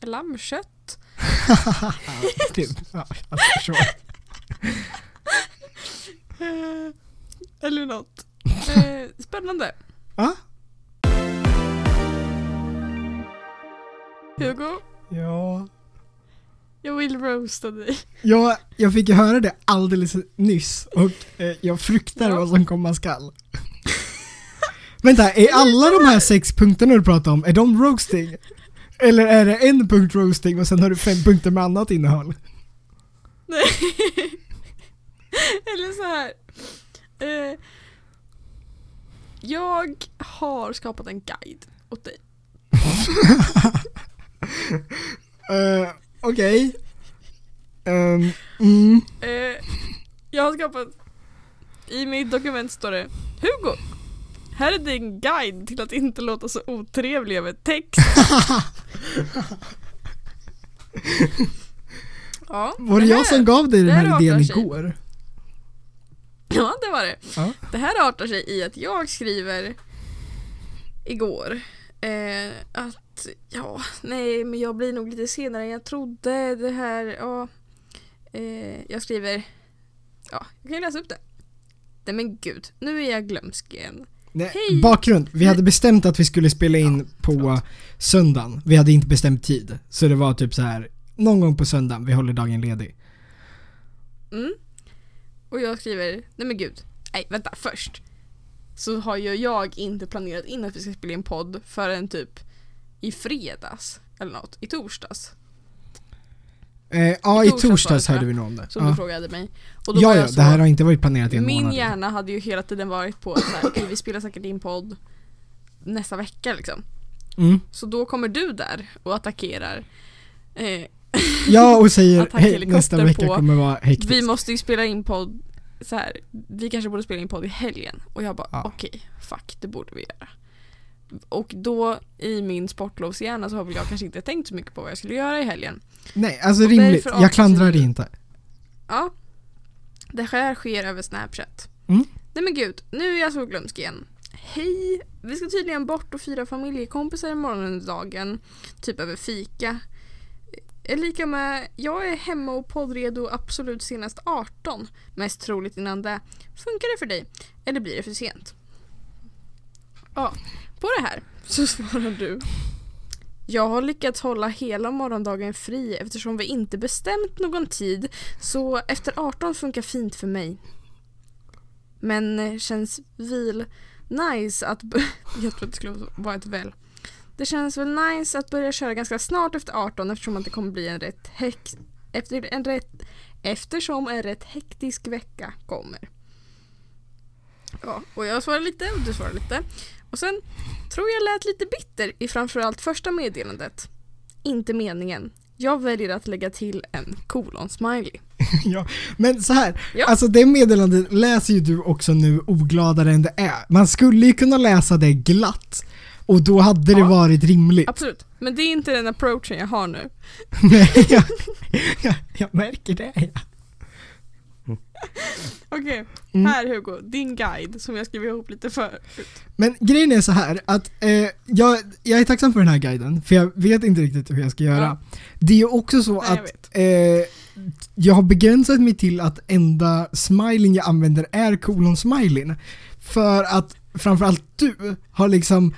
Speaker 1: eh, lammkött.
Speaker 2: Det- ja.
Speaker 1: Eh, Eller något. Eh, Spännande.
Speaker 2: Ja.
Speaker 1: Hugo,
Speaker 2: Ja.
Speaker 1: Jag vill roasta dig.
Speaker 2: Ja, jag fick ju höra det alldeles nyss och eh, jag fruktar
Speaker 1: Ja.
Speaker 2: vad som komma skall. Vänta, är alla de här sex punkterna du pratar om, är de roasting? Eller är det en punkt roasting och sen har du fem punkter med annat innehåll?
Speaker 1: Nej. Eller så här. Eh, jag har skapat en guide åt dig.
Speaker 2: Uh, Okej. Ehm, mm.
Speaker 1: Eh, jag har skapat, i mitt dokument står det Hugo, här är din guide till att inte låta så otrevlig över text. ja,
Speaker 2: Var det
Speaker 1: här-
Speaker 2: jag som gav dig den här
Speaker 1: här
Speaker 2: idén igår?
Speaker 1: Ja, det var det.
Speaker 2: Ja.
Speaker 1: Det här artar sig i att jag skriver igår eh, att ja, nej men jag blir nog lite senare än jag trodde. Det här, ja. Eh, jag skriver, ja, jag kan läsa upp det. Nej men gud, nu är jag glömsk igen.
Speaker 2: Nej,
Speaker 1: Hej.
Speaker 2: bakgrund. Vi hade bestämt att vi skulle spela in på
Speaker 1: förlåt.
Speaker 2: söndagen. Vi hade inte bestämt tid. Så det var typ så här någon gång på söndagen, vi håller dagen ledig.
Speaker 1: Mm. Och jag skriver, nej men gud, nej vänta först. Så har ju jag inte planerat in att vi ska spela in podd förrän typ i fredags eller något, i torsdags.
Speaker 2: Eh, ja,
Speaker 1: I torsdags var
Speaker 2: torsdags hörde vi nog om det.
Speaker 1: Som du
Speaker 2: Ja,
Speaker 1: frågade mig. Och då var
Speaker 2: ja,
Speaker 1: jag
Speaker 2: ja
Speaker 1: så,
Speaker 2: det här har inte varit planerat i en
Speaker 1: Min
Speaker 2: månad.
Speaker 1: hjärna hade ju hela tiden varit på att så här, okej vi spelar säkert in podd nästa vecka liksom.
Speaker 2: Mm.
Speaker 1: Så då kommer du där och attackerar. Eh,
Speaker 2: Ja, och säger hej, nästa vecka
Speaker 1: på.
Speaker 2: kommer vara hektiskt.
Speaker 1: vi måste ju spela in podd så här. vi kanske borde spela in podd i helgen. Och jag bara
Speaker 2: Ja.
Speaker 1: okej, fuck det borde vi göra. Och då i min sportlovshjärna så har väl jag kanske inte tänkt så mycket på vad jag skulle göra i helgen.
Speaker 2: Nej, alltså
Speaker 1: Och
Speaker 2: rimligt. Jag klandrar det inte.
Speaker 1: Ja. Det här sker över Snapchat.
Speaker 2: Mm.
Speaker 1: Nej men gud, nu är jag så glömsk igen. Hej! Vi ska tydligen bort och fira familjekompisar i morgondagen. Typ över fika. Är lika med, jag är hemma och poddredo absolut senast 18. Mest troligt innan det. Funkar det för dig? Eller blir det för sent? Ja, på det här så svarar du. Jag har lyckats hålla hela morgondagen fri eftersom vi inte bestämt någon tid så efter 18 funkar fint för mig. Men känns väl nice att... Jag att det skulle vara ett väl. Det känns väl nice att börja köra ganska snart efter 18 eftersom att det kommer bli en rätt hex... Efter en rätt... Eftersom en rätt hektisk vecka kommer. Ja, och jag svarar lite och du svarar lite. Och sen tror jag lät lite bitter i framförallt första meddelandet. Inte meningen. Jag väljer att lägga till en kolon-smiley.
Speaker 2: ja. Men så här,
Speaker 1: Ja.
Speaker 2: alltså det meddelandet läser ju du också nu ogladare än det är. Man skulle ju kunna läsa det glatt och då hade det
Speaker 1: Ja.
Speaker 2: varit rimligt.
Speaker 1: Absolut. Men det är inte den approachen jag har nu.
Speaker 2: Nej, jag, jag, jag märker det.
Speaker 1: Okej,
Speaker 2: Mm.
Speaker 1: här Hugo, din guide som jag skrev ihop lite förut.
Speaker 2: Men grejen är så här att eh, jag, jag är tacksam för den här guiden, för jag vet inte riktigt hur jag ska göra.
Speaker 1: Ja.
Speaker 2: Det är ju också så
Speaker 1: Nej,
Speaker 2: att eh, jag har begränsat mig till att enda smileyn jag använder är kolon-smileyn. För att framförallt du har liksom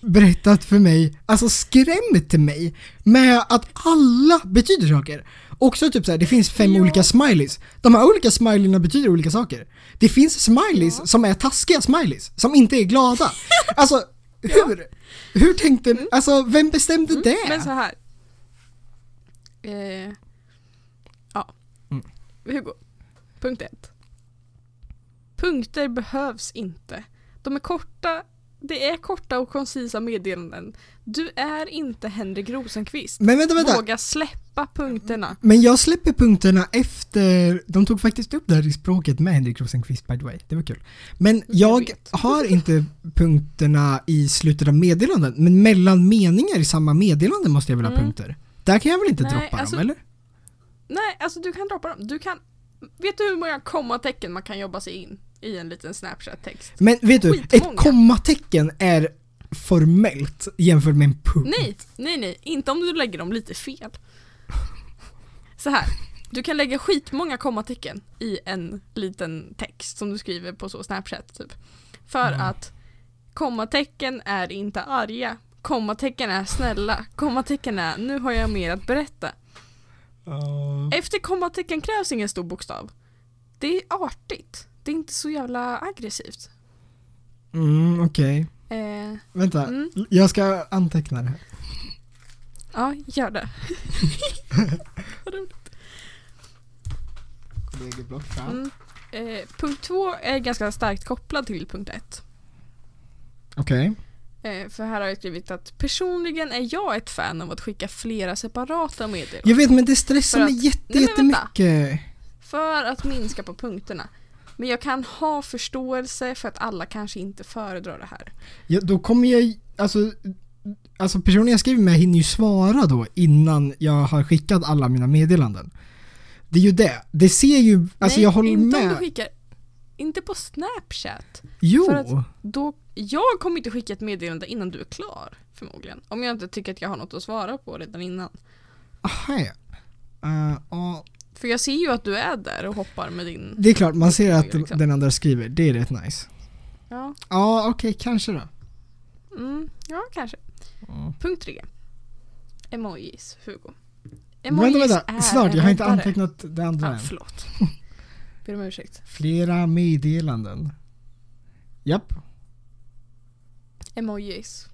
Speaker 2: berättat för mig, alltså skrämt mig med att alla betyder saker. Också typ såhär, det finns fem
Speaker 1: Ja.
Speaker 2: olika smileys. De här olika smileyna betyder olika saker. Det finns smileys
Speaker 1: Ja.
Speaker 2: som är taskiga smileys, som inte är glada. Alltså, hur? Hur tänkte, alltså vem bestämde det?
Speaker 1: Mm. Men så här. Eh, ja.
Speaker 2: Mm.
Speaker 1: Hugo, punkt ett. Punkter behövs inte. De är korta, det är korta och koncisa meddelanden. Du är inte Henrik Rosenqvist.
Speaker 2: Men vänta, vänta.
Speaker 1: Våga släppa punkterna.
Speaker 2: Men jag släpper punkterna efter, de tog faktiskt upp det här i språket med Henrik Rosenqvist by the way, det var kul. Men jag har inte punkterna i slutet av meddelanden, men mellan meningar i samma meddelande måste jag väl ha
Speaker 1: Mm.
Speaker 2: punkter? Där kan jag väl inte
Speaker 1: Nej,
Speaker 2: droppa
Speaker 1: alltså-
Speaker 2: dem, eller?
Speaker 1: Nej, alltså du kan droppa dem. Du kan... Vet du hur många kommatecken man kan jobba sig in i en liten Snapchat-text?
Speaker 2: Men vet du,
Speaker 1: Skitmånga.
Speaker 2: ett kommatecken är formellt jämfört med en punkt.
Speaker 1: Nej, nej, nej. Inte om du lägger dem lite fel. Så här. Du kan lägga skitmånga kommatecken i en liten text som du skriver på så Snapchat typ. För
Speaker 2: Mm.
Speaker 1: att kommatecken är inte arga. kommatecken är snälla. Kommatecken är nu har jag mer att berätta. Efter kommatecken krävs ingen stor bokstav. Det är artigt. Det är inte så jävla aggressivt.
Speaker 2: Mm, okej.
Speaker 1: Eh,
Speaker 2: Vänta,
Speaker 1: Mm.
Speaker 2: jag ska anteckna det här.
Speaker 1: ja, gör det. Vad roligt.
Speaker 2: Kollegieblock fram.
Speaker 1: Mm. Eh, punkt två är ganska starkt kopplad till punkt ett.
Speaker 2: Okej.
Speaker 1: Eh, för här har jag skrivit att personligen är jag ett fan av att skicka flera separata meddelanden.
Speaker 2: Jag vet men det stressar mig jätte,
Speaker 1: Nej,
Speaker 2: jättemycket.
Speaker 1: För att minska på punkterna. Men jag kan ha förståelse för att alla kanske inte föredrar det här.
Speaker 2: Ja, då kommer jag, alltså, alltså personen jag skriver med hinner ju svara då innan jag har skickat alla mina meddelanden. Det är ju det. Det ser ju, alltså
Speaker 1: Nej,
Speaker 2: jag håller
Speaker 1: inte om du
Speaker 2: med.
Speaker 1: skickar. Inte på snapchat.
Speaker 2: Jo!
Speaker 1: för att- Då, jag kommer inte skicka ett meddelande innan du är klar. Förmodligen. Om jag inte tycker att jag har något att svara på redan innan.
Speaker 2: Aha, ja. Eh, ja,
Speaker 1: För jag ser ju att du är där och hoppar med din...
Speaker 2: det är klart, man ser att
Speaker 1: Liksom.
Speaker 2: den andra skriver. Det är rätt nice.
Speaker 1: Ja,
Speaker 2: Ja, okej, kanske då.
Speaker 1: mm, ja kanske.
Speaker 2: Ja.
Speaker 1: Punkt tre. Emojis, Hugo.
Speaker 2: Vänta, vänta.
Speaker 1: är
Speaker 2: Snart, jag har inte antecknat det andra än.
Speaker 1: förlåt. Ber om ursäkt.
Speaker 2: Flera meddelanden. Japp.
Speaker 1: Emojis.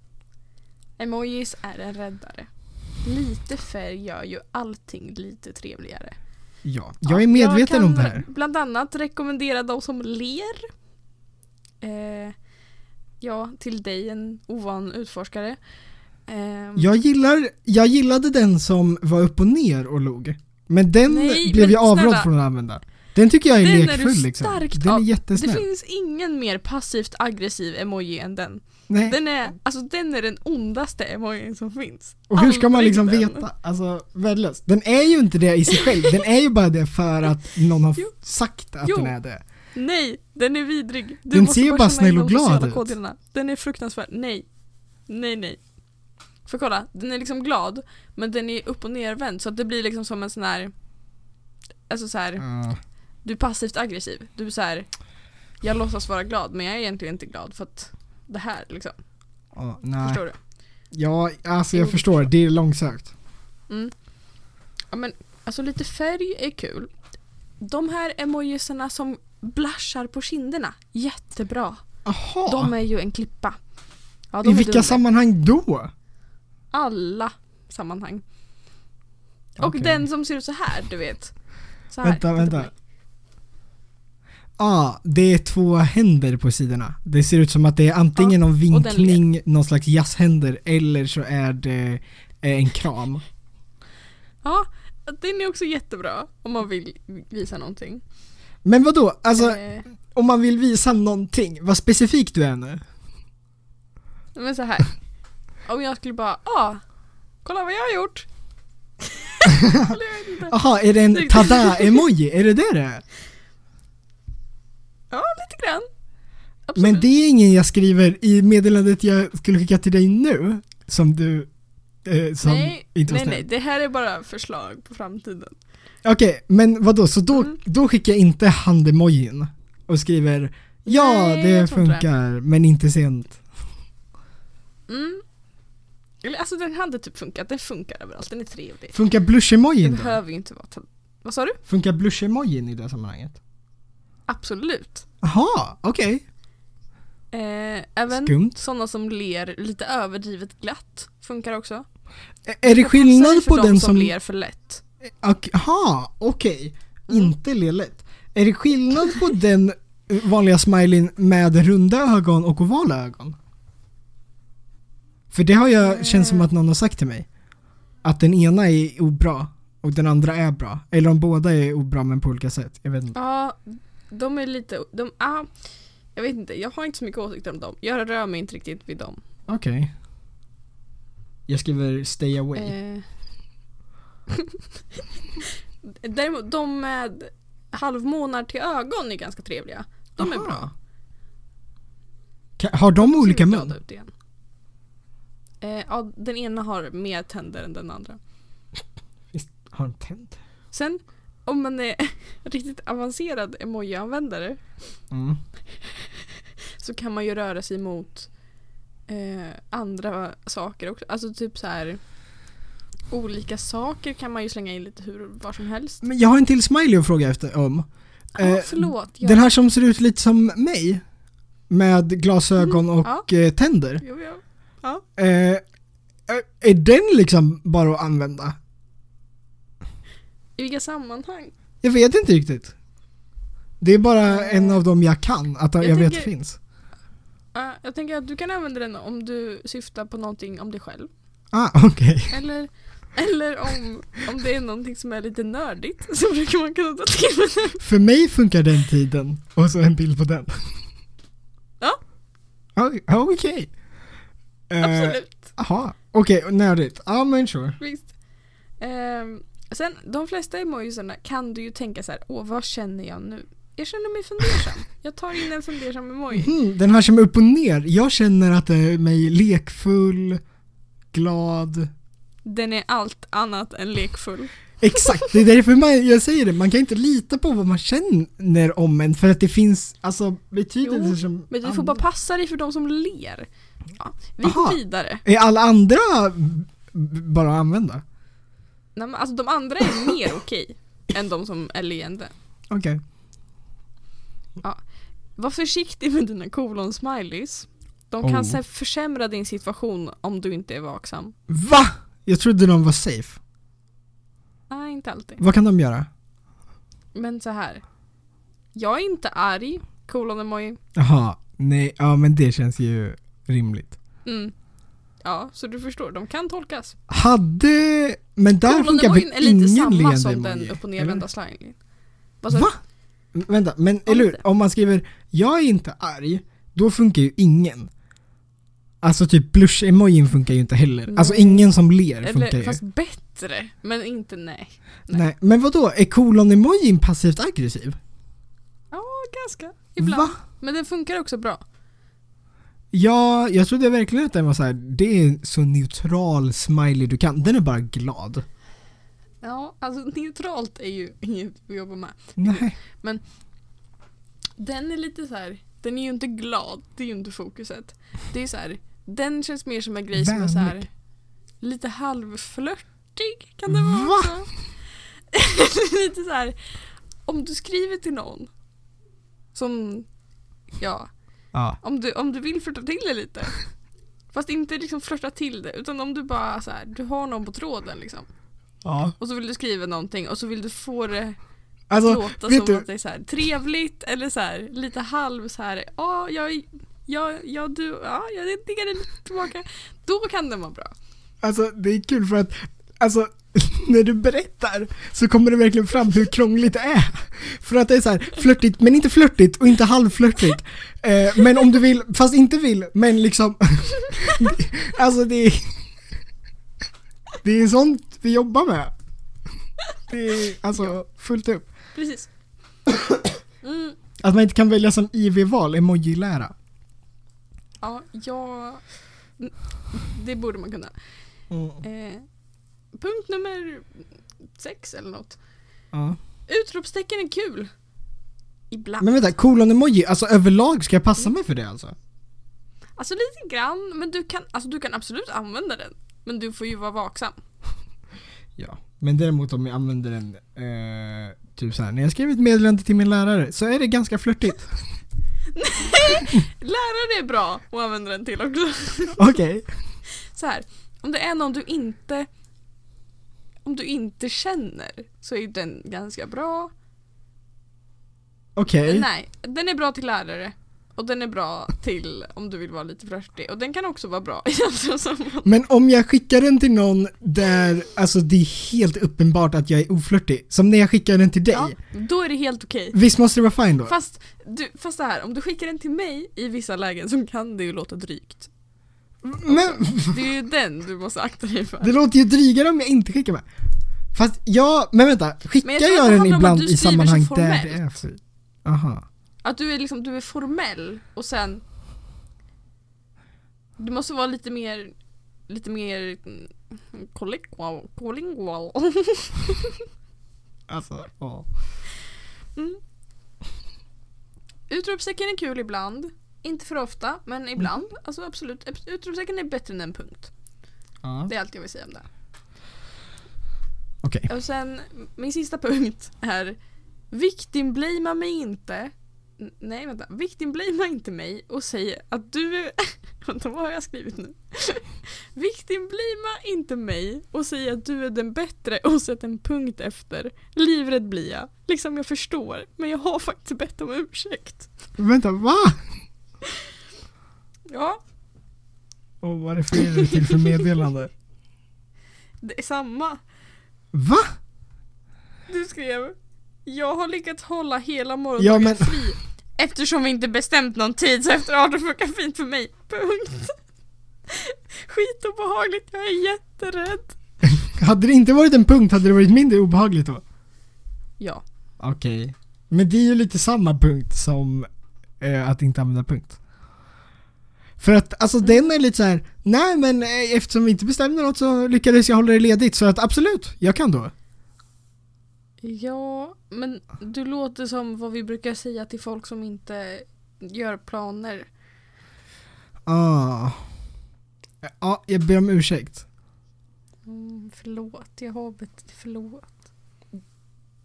Speaker 1: Emojis är en räddare. Lite färg gör ju allting lite trevligare.
Speaker 2: Ja, jag är medveten
Speaker 1: jag
Speaker 2: om
Speaker 1: kan
Speaker 2: det här.
Speaker 1: bland annat rekommendera de som ler. Eh, ja, till dig en ovan utforskare. Eh,
Speaker 2: Jag, gillar, jag gillade den som var upp och ner och log. Men den
Speaker 1: Nej,
Speaker 2: blev
Speaker 1: men
Speaker 2: jag avrådd
Speaker 1: snälla.
Speaker 2: från att använda. Den tycker jag är
Speaker 1: Den är
Speaker 2: lekfull liksom.
Speaker 1: starkt
Speaker 2: Den är
Speaker 1: av- det
Speaker 2: jättesnäll.
Speaker 1: finns ingen mer passivt aggressiv emoji än den.
Speaker 2: Nej.
Speaker 1: Den är, alltså, den är den ondaste emojin som finns.
Speaker 2: Och hur ska man liksom
Speaker 1: den.
Speaker 2: veta? Alltså, värdelöst. Den är ju inte det i sig själv, den är ju bara det för att någon har
Speaker 1: Jo.
Speaker 2: sagt att
Speaker 1: Jo.
Speaker 2: den är det.
Speaker 1: Nej, den är vidrig. Du
Speaker 2: Den
Speaker 1: måste
Speaker 2: ser ju bara snäll och glad ut.
Speaker 1: koderna. Den är fruktansvärd. Nej. Nej, nej. För kolla, den är liksom glad, men den är upp och nervänd så att det blir liksom som en sån här Alltså så här,
Speaker 2: Ja.
Speaker 1: du är passivt aggressiv. Du är så här. Jag låtsas vara glad men jag är egentligen inte glad för att det här liksom.
Speaker 2: Ja, nej.
Speaker 1: Förstår du?
Speaker 2: Ja, alltså jag förstår. Det är långsökt.
Speaker 1: Mm. Ja men alltså lite färg är kul. De här emojisarna som blushar på kinderna, jättebra.
Speaker 2: Jaha.
Speaker 1: De är ju en klippa. Ja,
Speaker 2: I vilka
Speaker 1: dunder.
Speaker 2: sammanhang då?
Speaker 1: Alla sammanhang. Och den som ser ut så här, du vet. Så här,
Speaker 2: Vänta, vänta. Ah, det är två händer på sidorna. Det ser ut som att det är antingen någon
Speaker 1: och den
Speaker 2: vinkning, någon slags jazzhänder eller så är det eh, en kram.
Speaker 1: Ja, den är också jättebra om man vill visa någonting.
Speaker 2: Men vad då? Alltså,
Speaker 1: Eh,
Speaker 2: om man vill visa någonting, vad specifik du är nu.
Speaker 1: men så här. Om jag skulle bara, ah, kolla vad jag har gjort.
Speaker 2: Jaha, är det en tada-emoji? Är det det det är?
Speaker 1: Ja, lite grann. Absolut.
Speaker 2: Men det är ingen jag skriver i meddelandet jag skulle skicka till dig nu, som du, eh, som
Speaker 1: nej,
Speaker 2: inte var
Speaker 1: nej,
Speaker 2: snäll.
Speaker 1: nej, det här är bara förslag på framtiden.
Speaker 2: Okej, men vad då? så då,
Speaker 1: Mm.
Speaker 2: då skickar jag inte handemojin och skriver Ja,
Speaker 1: Nej,
Speaker 2: det funkar, men inte sent.
Speaker 1: Mm. Eller alltså den hade typ funkat, den funkar överallt, den är trevlig.
Speaker 2: Funkar
Speaker 1: Det
Speaker 2: blush-emojin då?
Speaker 1: behöver ju inte vara Vad sa du?
Speaker 2: Funkar blush-emojin i det sammanhanget?
Speaker 1: Absolut.
Speaker 2: Jaha, okej.
Speaker 1: Eh, även
Speaker 2: Skumt.
Speaker 1: sådana som ler lite överdrivet glatt funkar också.
Speaker 2: Ä- Är det skillnad på
Speaker 1: de
Speaker 2: den
Speaker 1: som
Speaker 2: som...
Speaker 1: ler för lätt.
Speaker 2: Jaha, okej.
Speaker 1: Mm.
Speaker 2: Inte le lätt. Är det skillnad på den vanliga smileyn med runda ögon och ovala ögon? För det har jag
Speaker 1: Eh.
Speaker 2: känns som att någon har sagt till mig. Att den ena är obra och den andra är bra. Eller om båda är obra men på olika sätt. Jag vet inte.
Speaker 1: Ja, de är lite, de, ah, jag vet inte, jag har inte så mycket åsikter om dem. Jag rör mig inte riktigt vid dem.
Speaker 2: Okej. Jag skriver stay away.
Speaker 1: Eh. Däremot de med halvmånar till ögon är ganska trevliga. De är
Speaker 2: Aha.
Speaker 1: bra.
Speaker 2: Ka- Har de
Speaker 1: ser
Speaker 2: olika mun?
Speaker 1: Ut igen. Eh, ja, den ena har mer tänder än den andra.
Speaker 2: Har de tänt?
Speaker 1: Sen om man är riktigt avancerad emoji-användare
Speaker 2: Mm.
Speaker 1: så kan man ju röra sig mot eh, andra saker också. Alltså typ så här olika saker kan man ju slänga in lite hur var som helst.
Speaker 2: Men jag har en till smiley att fråga efter om.
Speaker 1: Ja,
Speaker 2: Eh,
Speaker 1: förlåt. Jag,
Speaker 2: Den här som ser ut lite som mig. Med glasögon
Speaker 1: Mm,
Speaker 2: och eh, tänder.
Speaker 1: Jo, jo.
Speaker 2: Eh, är- är den liksom bara att använda?
Speaker 1: I vilka sammanhang?
Speaker 2: Jag vet inte riktigt. Det är bara
Speaker 1: Eh,
Speaker 2: en av dem jag kan, att jag,
Speaker 1: jag
Speaker 2: vet
Speaker 1: tänker-
Speaker 2: finns.
Speaker 1: Ja, jag tänker att du kan använda den om du syftar på någonting om dig själv.
Speaker 2: Ah, okej.
Speaker 1: Eller, eller om, om det är någonting som är lite nördigt så brukar man kunna ta till den.
Speaker 2: För mig funkar den tiden och så en bild på den.
Speaker 1: Ja.
Speaker 2: Ja, Okej. Eh,
Speaker 1: Absolut.
Speaker 2: Jaha, okej, nördigt. Ja men sure.
Speaker 1: Visst. Ehm, sen, de flesta emojisarna kan du ju tänka så här, åh vad känner jag nu? Jag känner mig fundersam. Jag tar in en fundersam emoji.
Speaker 2: Mhm, den här som är upp och ner. Jag känner att det är mig lekfull, glad.
Speaker 1: Den är allt annat än lekfull.
Speaker 2: Exakt, det är därför man, jag säger det. Man kan inte lita på vad man känner om en för att det finns alltså betydelser som...
Speaker 1: Men du får bara passa dig för de som ler. Ja, vi
Speaker 2: Aha.
Speaker 1: går vidare.
Speaker 2: Är alla andra bara att använda?
Speaker 1: Nej, men alltså de andra är mer okej än de som är leende.
Speaker 2: Okej.
Speaker 1: Var försiktig med dina kolon-smileys. De kan
Speaker 2: Oh.
Speaker 1: se- försämra din situation om du inte är vaksam.
Speaker 2: Va? Jag trodde de var safe.
Speaker 1: Nej, inte alltid.
Speaker 2: Vad kan de göra?
Speaker 1: Men så här. Jag är inte arg, kolon-emoji.
Speaker 2: Jaha, nej, ja men det känns ju rimligt.
Speaker 1: Mm. Ja, så du förstår, de kan tolkas.
Speaker 2: Hade... Men där funkar väl
Speaker 1: Kolon-emojin är lite
Speaker 2: ingen
Speaker 1: samma
Speaker 2: leende
Speaker 1: som den upp och nervända. Vad sa
Speaker 2: Va? Vänta, men eller hur? Om man skriver 'Jag är inte arg' då funkar ju ingen. Alltså typ blush-emojin funkar ju inte heller. Alltså
Speaker 1: Nej.
Speaker 2: ingen som ler funkar
Speaker 1: Eller
Speaker 2: ju.
Speaker 1: fast bättre, men inte nej.
Speaker 2: Nej. Men vad då? Är kolon-emojin passivt aggressiv?
Speaker 1: Ja, ganska. Ibland.
Speaker 2: Va?
Speaker 1: Men den funkar också bra.
Speaker 2: Ja, jag trodde verkligen att den var så här. det är så neutral smiley du kan. Den är bara glad.
Speaker 1: Ja, alltså neutralt är ju inget att jobba med.
Speaker 2: Nej.
Speaker 1: Den är lite så här. den är ju inte glad, det är ju inte fokuset. Det är så här. den känns mer som en grej som är så här
Speaker 2: Vänlig.
Speaker 1: lite halvflörtig kan det vara
Speaker 2: Va?
Speaker 1: också. lite så här. om du skriver till någon som, ja,
Speaker 2: Ja.
Speaker 1: om du, om du vill flörta till det lite. Fast inte liksom flörta till det utan om du bara så här, du har någon på tråden liksom.
Speaker 2: Ja.
Speaker 1: Och så vill du skriva någonting och så vill du få det
Speaker 2: Alltså,
Speaker 1: låta som
Speaker 2: du?
Speaker 1: att det är så här, trevligt eller så här, lite halv så här. Ja, jag, ja, ja, du, ja, jag diggar det lite tillbaka. Då kan den vara bra.
Speaker 2: Alltså det är kul för att, alltså när du berättar så kommer det verkligen fram hur krångligt det är. För att det är så här flörtigt, men inte flörtigt och inte halvflörtigt. Eh, men om du vill, fast inte vill, men liksom Alltså det är Det är sånt vi jobbar med. Det är alltså fullt upp.
Speaker 1: Precis. Mm,
Speaker 2: Att man inte kan välja som IV-val, emoji-lära.
Speaker 1: ja, ja, det borde man kunna. Eh, punkt nummer sex eller något.
Speaker 2: Ja.
Speaker 1: Utropstecken är kul. Ibland.
Speaker 2: Men vänta, kolon-emoji, alltså överlag ska jag passa mig för det alltså?
Speaker 1: Alltså lite grann, men du kan, alltså, du kan absolut använda den. Men du får ju vara vaksam.
Speaker 2: Ja, men däremot om jag använder den eh, typ så här, när jag skriver ett meddelande till min lärare så är det ganska flörtigt.
Speaker 1: Lärare är bra att använda den till också.
Speaker 2: Okej.
Speaker 1: så här, om det är någon du inte om du inte känner så är den ganska bra.
Speaker 2: Okej.
Speaker 1: Nej, den är bra till lärare. Och den är bra till om du vill vara lite flörtig. Och den kan också vara bra.
Speaker 2: Men om jag skickar den till någon där, alltså det är helt uppenbart att jag är oflörtig. Som när jag skickar den till dig.
Speaker 1: Ja, då är det helt okej.
Speaker 2: Visst måste det vara fine då?
Speaker 1: Fast, du, fast det här, om du skickar den till mig i vissa lägen så kan det ju låta drygt.
Speaker 2: Men
Speaker 1: Det är ju den du måste akta dig för.
Speaker 2: det låter ju drygare om jag inte skickar med. Fast ja, men vänta. Skickar
Speaker 1: Men jag
Speaker 2: jag, den ibland i sammanhang där det är för... Aha.
Speaker 1: Att du är liksom, du är formell och sen Du måste vara lite mer Lite mer mm, Collingual, collingual.
Speaker 2: Alltså, ja.
Speaker 1: mm. Utropstecken är kul ibland Inte för ofta, men ibland. Alltså absolut. Utropstecken är bättre än en punkt.
Speaker 2: Ja.
Speaker 1: Det är allt jag vill säga om det.
Speaker 2: Okej.
Speaker 1: Och sen, min sista punkt är Victimblamea mig inte Nej vänta, victimblamea inte mig och säg att du är... Vänta vad har jag skrivit nu? victimblamea inte mig och säg att du är den bättre och sätt en punkt efter Livrädd blir jag. Liksom jag förstår, men jag har faktiskt bett om ursäkt.
Speaker 2: Vänta, va?
Speaker 1: Ja,
Speaker 2: Och vad refererar du till för meddelande?
Speaker 1: det är samma.
Speaker 2: Va?
Speaker 1: Du skrev Jag har lyckats hålla hela morgondagen
Speaker 2: Ja, men-
Speaker 1: fri Eftersom vi inte bestämt någon tid så efter 18 funkar fint för mig. Punkt. Skitobehagligt, jag är jätterädd.
Speaker 2: Hade det inte varit en punkt hade det varit mindre obehagligt då?
Speaker 1: Ja.
Speaker 2: Okej. Men det är ju lite samma punkt som eh, att inte använda punkt. För att alltså den är lite så här: nej men eh, eftersom vi inte bestämde något så lyckades jag hålla det ledigt så att absolut, jag kan då.
Speaker 1: Ja, men du låter som vad vi brukar säga till folk som inte gör planer.
Speaker 2: Ah. Ja, jag ber om ursäkt.
Speaker 1: Mm, förlåt, jag har bett förlåt.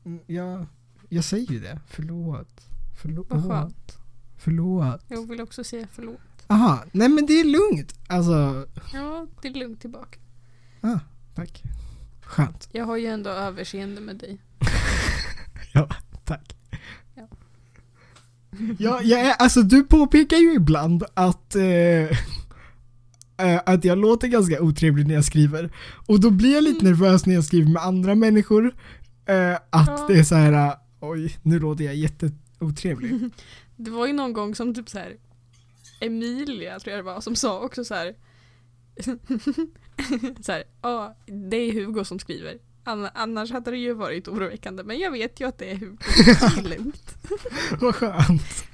Speaker 2: Mm, Jag, jag säger ju det. Förlåt. Förlåt.
Speaker 1: Vad skönt.
Speaker 2: Förlåt.
Speaker 1: Jag vill också säga förlåt.
Speaker 2: Aha, nej men det är lugnt. Alltså,
Speaker 1: Ja, det är lugnt tillbaka.
Speaker 2: ah, tack. Skönt.
Speaker 1: Jag har ju ändå överseende med dig.
Speaker 2: Ja, tack.
Speaker 1: Ja.
Speaker 2: Ja, jag är, alltså du påpekar ju ibland att, eh, eh, att jag låter ganska otrevlig när jag skriver. Och då blir jag lite
Speaker 1: Mm.
Speaker 2: nervös när jag skriver med andra människor. Eh, att
Speaker 1: Ja.
Speaker 2: det är så här, eh, oj, nu låter jag jätteotrevlig.
Speaker 1: Det var ju någon gång som typ så här Emilia tror jag det var som sa också så här. så här, ja det är Hugo som skriver. Ann- Annars hade det ju varit oroväckande men jag vet ju att det är lugnt.
Speaker 2: Vad skönt.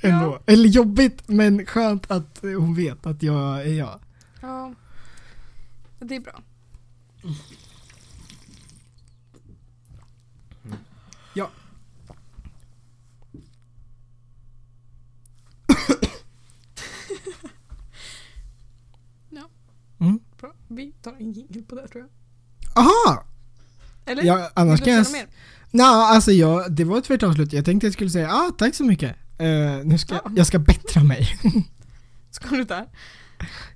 Speaker 1: Ja.
Speaker 2: Ändå. Eller jobbigt, men skönt att hon vet att jag är jag.
Speaker 1: Ja. Det är bra.
Speaker 2: Ja.
Speaker 1: ja.
Speaker 2: Mm.
Speaker 1: Bra. Vi tar en jingel på det tror jag.
Speaker 2: Aha!
Speaker 1: Eller?
Speaker 2: Ja, annars kan jag... Nå, alltså jag, det var ett tvärt avslut. Jag tänkte jag skulle säga ah, tack så mycket. Eh, nu ska
Speaker 1: Ja.
Speaker 2: jag ska bättra mig.
Speaker 1: Ska du där?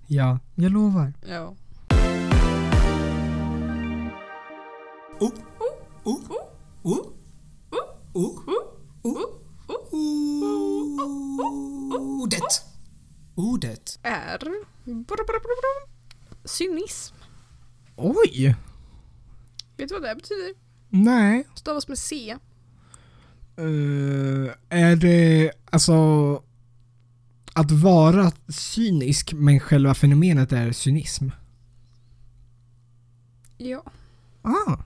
Speaker 2: ja, jag lovar.
Speaker 1: Ja.
Speaker 2: Oh, oh, oh, oh, oh, Ordet. Ordet.
Speaker 1: Är... bra, bra, bra. Cynism.
Speaker 2: Oj!
Speaker 1: Vet du vad det betyder?
Speaker 2: Nej.
Speaker 1: Stavas med C.
Speaker 2: Eh, är det alltså att vara cynisk men själva fenomenet är cynism?
Speaker 1: Ja.
Speaker 2: Ah.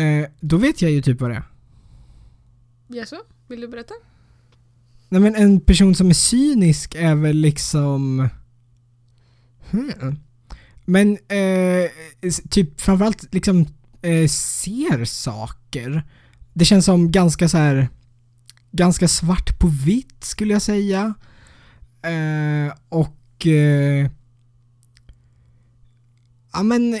Speaker 2: Eh, då vet jag ju typ vad det är.
Speaker 1: Jaså? Vill du berätta?
Speaker 2: Nej men en person som är cynisk är väl liksom... Hmm. Men eh, typ framförallt liksom eh, ser saker. Det känns som ganska så här ganska svart på vitt skulle jag säga. Eh, och eh, Ja men, eh,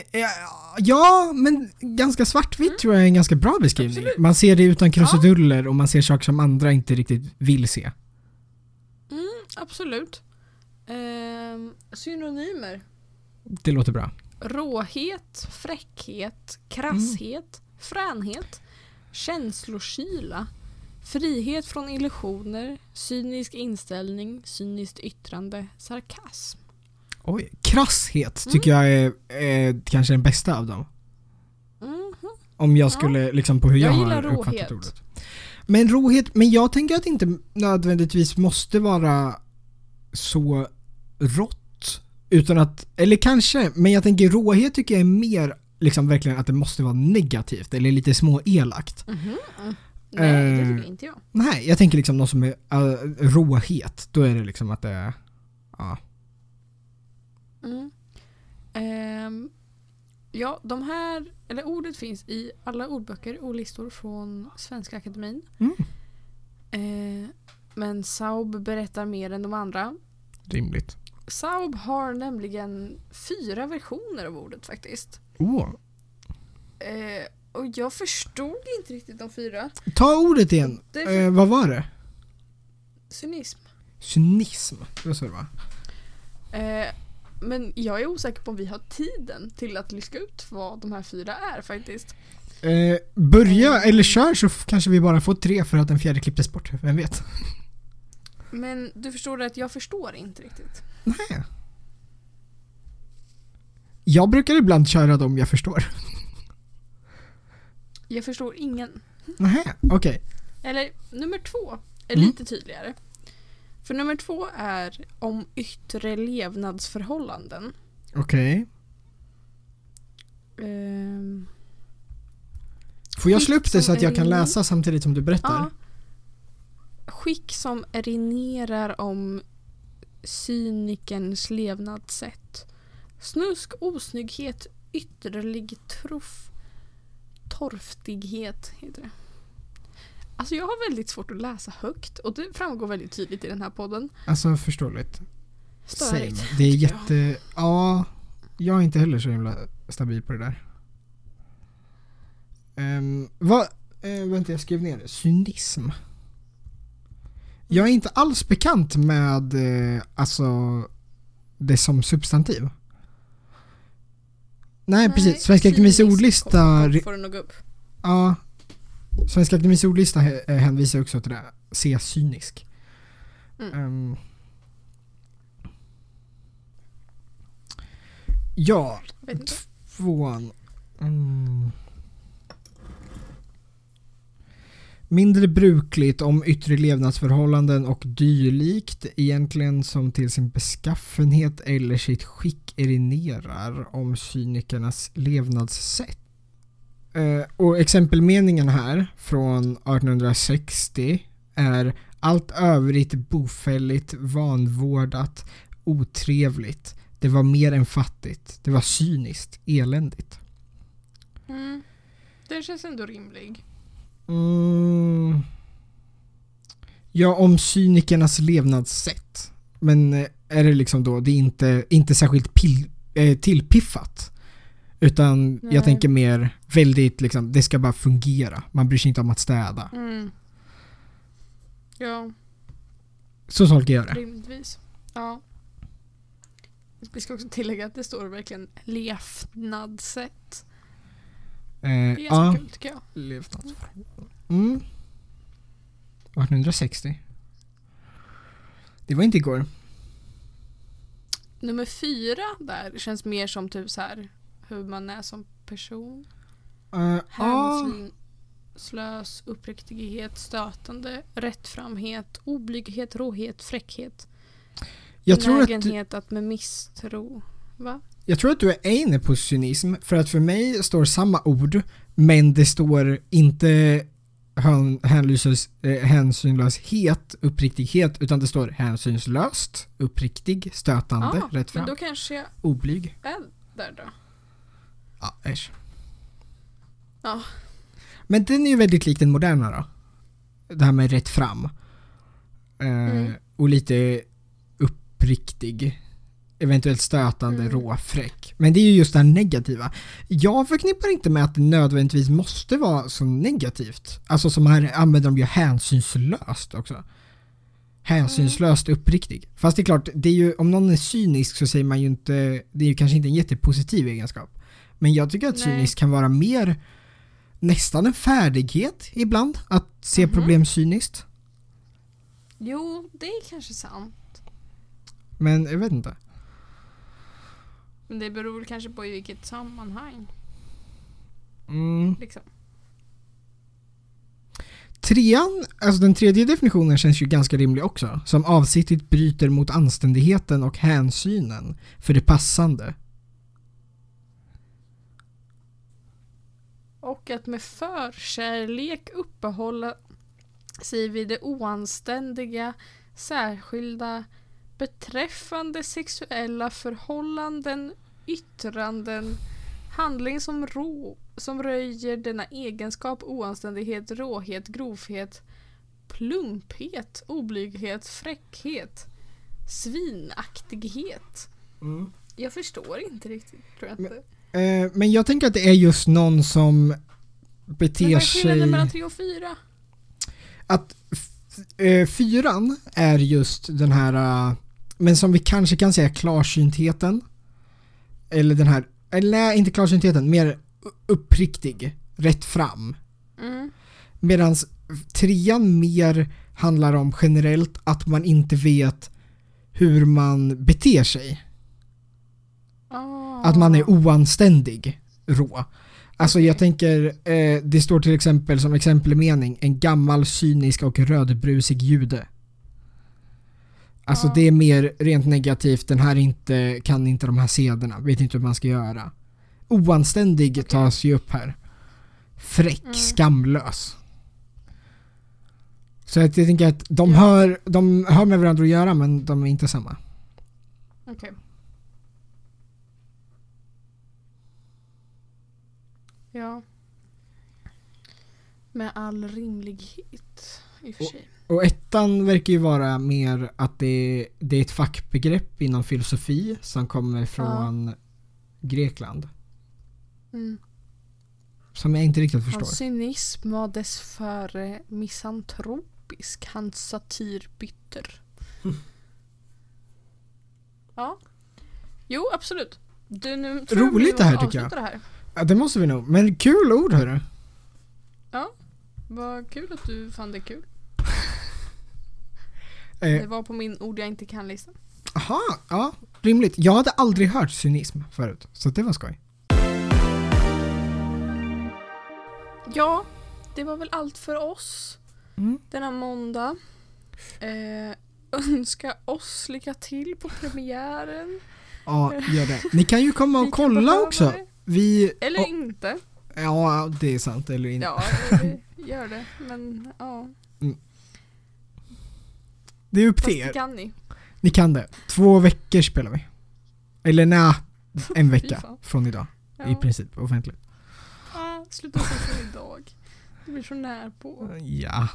Speaker 2: ja men ganska svartvitt
Speaker 1: Mm.
Speaker 2: tror jag är en ganska bra beskrivning.
Speaker 1: Absolut.
Speaker 2: Man ser det utan krusiduller och man ser saker som andra inte riktigt vill se.
Speaker 1: Mm, absolut. Ehm, synonymer.
Speaker 2: Det låter bra.
Speaker 1: Råhet, fräckhet, krasshet, fränhet, känslokyla, frihet från illusioner, cynisk inställning, cyniskt yttrande, sarkasm.
Speaker 2: Oj, krasshet tycker jag är, är kanske den bästa av dem.
Speaker 1: Mhm.
Speaker 2: Om jag skulle liksom på hur jag,
Speaker 1: Jag
Speaker 2: har
Speaker 1: gillar
Speaker 2: uppfattat
Speaker 1: råhet.
Speaker 2: ordet. Men råhet, men jag tänker att det inte nödvändigtvis måste vara så rått. Utan att, eller kanske, men jag tänker råhet tycker jag är mer liksom verkligen att det måste vara negativt eller lite små elakt.
Speaker 1: Mhm. Nej, det
Speaker 2: Eh.
Speaker 1: tycker inte jag.
Speaker 2: Nej, jag tänker liksom något som är uh, råhet, då är det liksom att det är, ja.
Speaker 1: Mm. Ehm, ja, de här, eller ordet finns i alla ordböcker och listor från Svenska Akademin.
Speaker 2: Mm.
Speaker 1: Eh, Men Saub berättar mer än de andra.
Speaker 2: Rimligt.
Speaker 1: Saub har nämligen fyra versioner av ordet faktiskt.
Speaker 2: Åh.
Speaker 1: Eh, och jag förstod inte riktigt de fyra.
Speaker 2: Ta ordet igen.
Speaker 1: Det är för-
Speaker 2: Eh, vad var det?
Speaker 1: Cynism.
Speaker 2: Cynism. Det var så det var.
Speaker 1: Eh, men jag är osäker på om vi har tiden till att lista ut vad de här fyra är faktiskt.
Speaker 2: Eh, börja eller kör så kanske vi bara får tre för att den fjärde klipptes bort. Vem vet?
Speaker 1: Men du förstår att jag förstår inte riktigt.
Speaker 2: Nej. Jag brukar ibland köra dem jag förstår.
Speaker 1: Jag förstår ingen.
Speaker 2: Nej, okej.
Speaker 1: Eller nummer två är
Speaker 2: Mm.
Speaker 1: lite tydligare. För nummer två är om yttre levnadsförhållanden.
Speaker 2: Okej.
Speaker 1: Ehm,
Speaker 2: Får jag slå upp det så att jag kan läsa samtidigt som du berättar?
Speaker 1: ja. Skick som erinerar om cynikerns levnadssätt. Snusk, osnygghet, ytterlig truff, torftighet heter det. Alltså jag har väldigt svårt att läsa högt och det framgår väldigt tydligt i den här podden.
Speaker 2: Alltså förståeligt.
Speaker 1: Störigt.
Speaker 2: Same. Det är jätte... Ja, jag är inte heller så himla stabil på det där. Um, vad... Uh, vänta, jag skrev ner det. Cynism. Jag är inte alls bekant med eh, alltså det som substantiv. Nej, precis. Svenska Akademiens ordlista...
Speaker 1: får du nog upp.
Speaker 2: Ja. Svenska Akademiens ordlista eh, hänvisar också till det. Se cynisk.
Speaker 1: Mm.
Speaker 2: Ehm. ja, tvåan. Mm. Mindre brukligt om yttre levnadsförhållanden och dylikt egentligen som till sin beskaffenhet eller sitt skick erinerar om cynikernas levnadssätt. Eh, och exempelmeningen här från 1860 är allt övrigt bofälligt, vanvårdat, otrevligt. Det var mer än fattigt. Det var cyniskt, eländigt.
Speaker 1: Mm. Det känns ändå rimlig.
Speaker 2: Mm. Ja, om cynikernas levnadssätt. Men eh, är det liksom då, det är inte, inte särskilt pil, eh, tillpiffat. Utan
Speaker 1: Nej.
Speaker 2: jag tänker mer väldigt liksom, det ska bara fungera. Man bryr sig inte om att städa.
Speaker 1: Mm. Ja,
Speaker 2: Så tolkar jag det.
Speaker 1: rimligtvis. Ja. Vi ska också tillägga att det står verkligen levnadssätt.
Speaker 2: Eh,
Speaker 1: Det är ganska
Speaker 2: ja,
Speaker 1: kul tycker jag.
Speaker 2: levnadsförhållanden. Mm. 1860. Det var inte igår.
Speaker 1: Nummer fyra där känns mer som typ så här hur man är som person.
Speaker 2: Uh, ja,
Speaker 1: Hänsynslös, uppriktighet, stötande, rättframhet, oblyghet, råhet, fräckhet.
Speaker 2: jag tror att du,
Speaker 1: att med misstro. Va?
Speaker 2: Jag tror att du är inne på cynism, för att för mig står samma ord, men det står inte hän, eh, hänsynlöshet, uppriktighet, utan det står hänsynslöst, uppriktig, stötande,
Speaker 1: Ja,
Speaker 2: rätt
Speaker 1: men
Speaker 2: fram,
Speaker 1: då kanske jag
Speaker 2: oblyg.
Speaker 1: är där då.
Speaker 2: Ja, äsch.
Speaker 1: Ja.
Speaker 2: Men den är ju väldigt lik den moderna då. Det här med rätt fram. Eh,
Speaker 1: Mm.
Speaker 2: Och lite uppriktig. Eventuellt stötande,
Speaker 1: Mm.
Speaker 2: rå, fräck. Men det är ju just det här negativa. Jag förknippar inte med att det nödvändigtvis måste vara så negativt. Alltså som här använder de ju hänsynslöst också. Hänsynslöst uppriktig. Fast det är klart, det är ju, om någon är cynisk så säger man ju inte, det är ju kanske inte en jättepositiv egenskap. Men jag tycker att
Speaker 1: Nej.
Speaker 2: cynisk kan vara mer nästan en färdighet ibland, att se
Speaker 1: Mhm.
Speaker 2: problem cyniskt.
Speaker 1: Jo, det är kanske sant.
Speaker 2: Men jag vet inte.
Speaker 1: Men det beror väl kanske på i vilket sammanhang.
Speaker 2: Mm.
Speaker 1: Liksom.
Speaker 2: Trean, alltså den tredje definitionen känns ju ganska rimlig också. Som avsiktligt bryter mot anständigheten och hänsynen för det passande.
Speaker 1: Och att med förkärlek uppehålla sig vid det oanständiga, särskilda, beträffande sexuella förhållanden, yttranden, handling som, rå, som röjer denna egenskap, oanständighet, råhet, grovhet, plumphet, oblyghet, fräckhet, svinaktighet.
Speaker 2: Mm.
Speaker 1: Jag förstår inte riktigt, tror jag inte.
Speaker 2: Eh, men jag tänker att det är just någon som
Speaker 1: Men
Speaker 2: beter
Speaker 1: vad är
Speaker 2: sig...
Speaker 1: mellan tre och fyra?
Speaker 2: Att eh, fyran är just den här, eh, men som vi kanske kan säga klarsyntheten. Eller den här, eller nej inte klarsyntheten, mer uppriktig, rätt fram.
Speaker 1: Mm.
Speaker 2: Medan trean mer handlar om generellt att man inte vet hur man beter sig.
Speaker 1: Ah.
Speaker 2: Att man är oanständig rå. Alltså jag tänker, eh, det står till exempel som exempelmening en gammal cynisk och rödbrusig jude. Alltså
Speaker 1: Ja.
Speaker 2: det är mer rent negativt, den här inte, kan inte de här sederna, vet inte hur man ska göra. Oanständig tas ju upp här. Fräck,
Speaker 1: Mm.
Speaker 2: skamlös. Så jag tänker att de,
Speaker 1: Ja.
Speaker 2: hör, de har med varandra att göra men de är inte samma.
Speaker 1: Okej. Ja. Med all rimlighet i och för
Speaker 2: Och-
Speaker 1: sig.
Speaker 2: Och ettan verkar ju vara mer att det, det är ett fackbegrepp inom filosofi som kommer från Grekland.
Speaker 1: Mm.
Speaker 2: Som jag inte riktigt förstår.
Speaker 1: Hans cynism var dess före misantropisk, hans satir bitter. ja. Jo, absolut. Du, nu tror
Speaker 2: Roligt det här, tycker jag.
Speaker 1: Det här.
Speaker 2: Ja, det måste vi nog. Men kul ord hörru.
Speaker 1: Vad kul att du fann det kul.
Speaker 2: Eh,
Speaker 1: Det var på min ord jag inte kan-lista.
Speaker 2: Aha, ja. Rimligt. Jag hade aldrig hört cynism förut. Så det var skoj.
Speaker 1: Ja, det var väl allt för oss
Speaker 2: Mm.
Speaker 1: denna måndag. Eh, önska oss lycka till på premiären.
Speaker 2: Ja, gör det. Ni kan ju komma och kolla också. Vi...
Speaker 1: Eller
Speaker 2: ja,
Speaker 1: inte.
Speaker 2: ja, det är sant. Eller inte.
Speaker 1: Ja, gör det. Men ja,
Speaker 2: Det är upp till
Speaker 1: det
Speaker 2: er.
Speaker 1: kan ni.
Speaker 2: Ni kan det. Två veckor spelar vi. Eller nej, en vecka från idag.
Speaker 1: Ja.
Speaker 2: I princip offentligt.
Speaker 1: Ah, sluta så idag. Det blir så när på.
Speaker 2: Ja.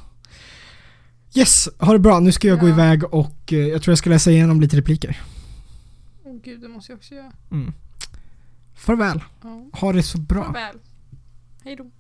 Speaker 2: Yes, ha det bra. Nu ska jag gå
Speaker 1: Ja.
Speaker 2: iväg och eh, jag tror jag ska läsa igenom lite repliker.
Speaker 1: Åh gud, det måste jag också göra.
Speaker 2: Mm. Farväl.
Speaker 1: Ja.
Speaker 2: Ha det så bra.
Speaker 1: Farväl. Hej då.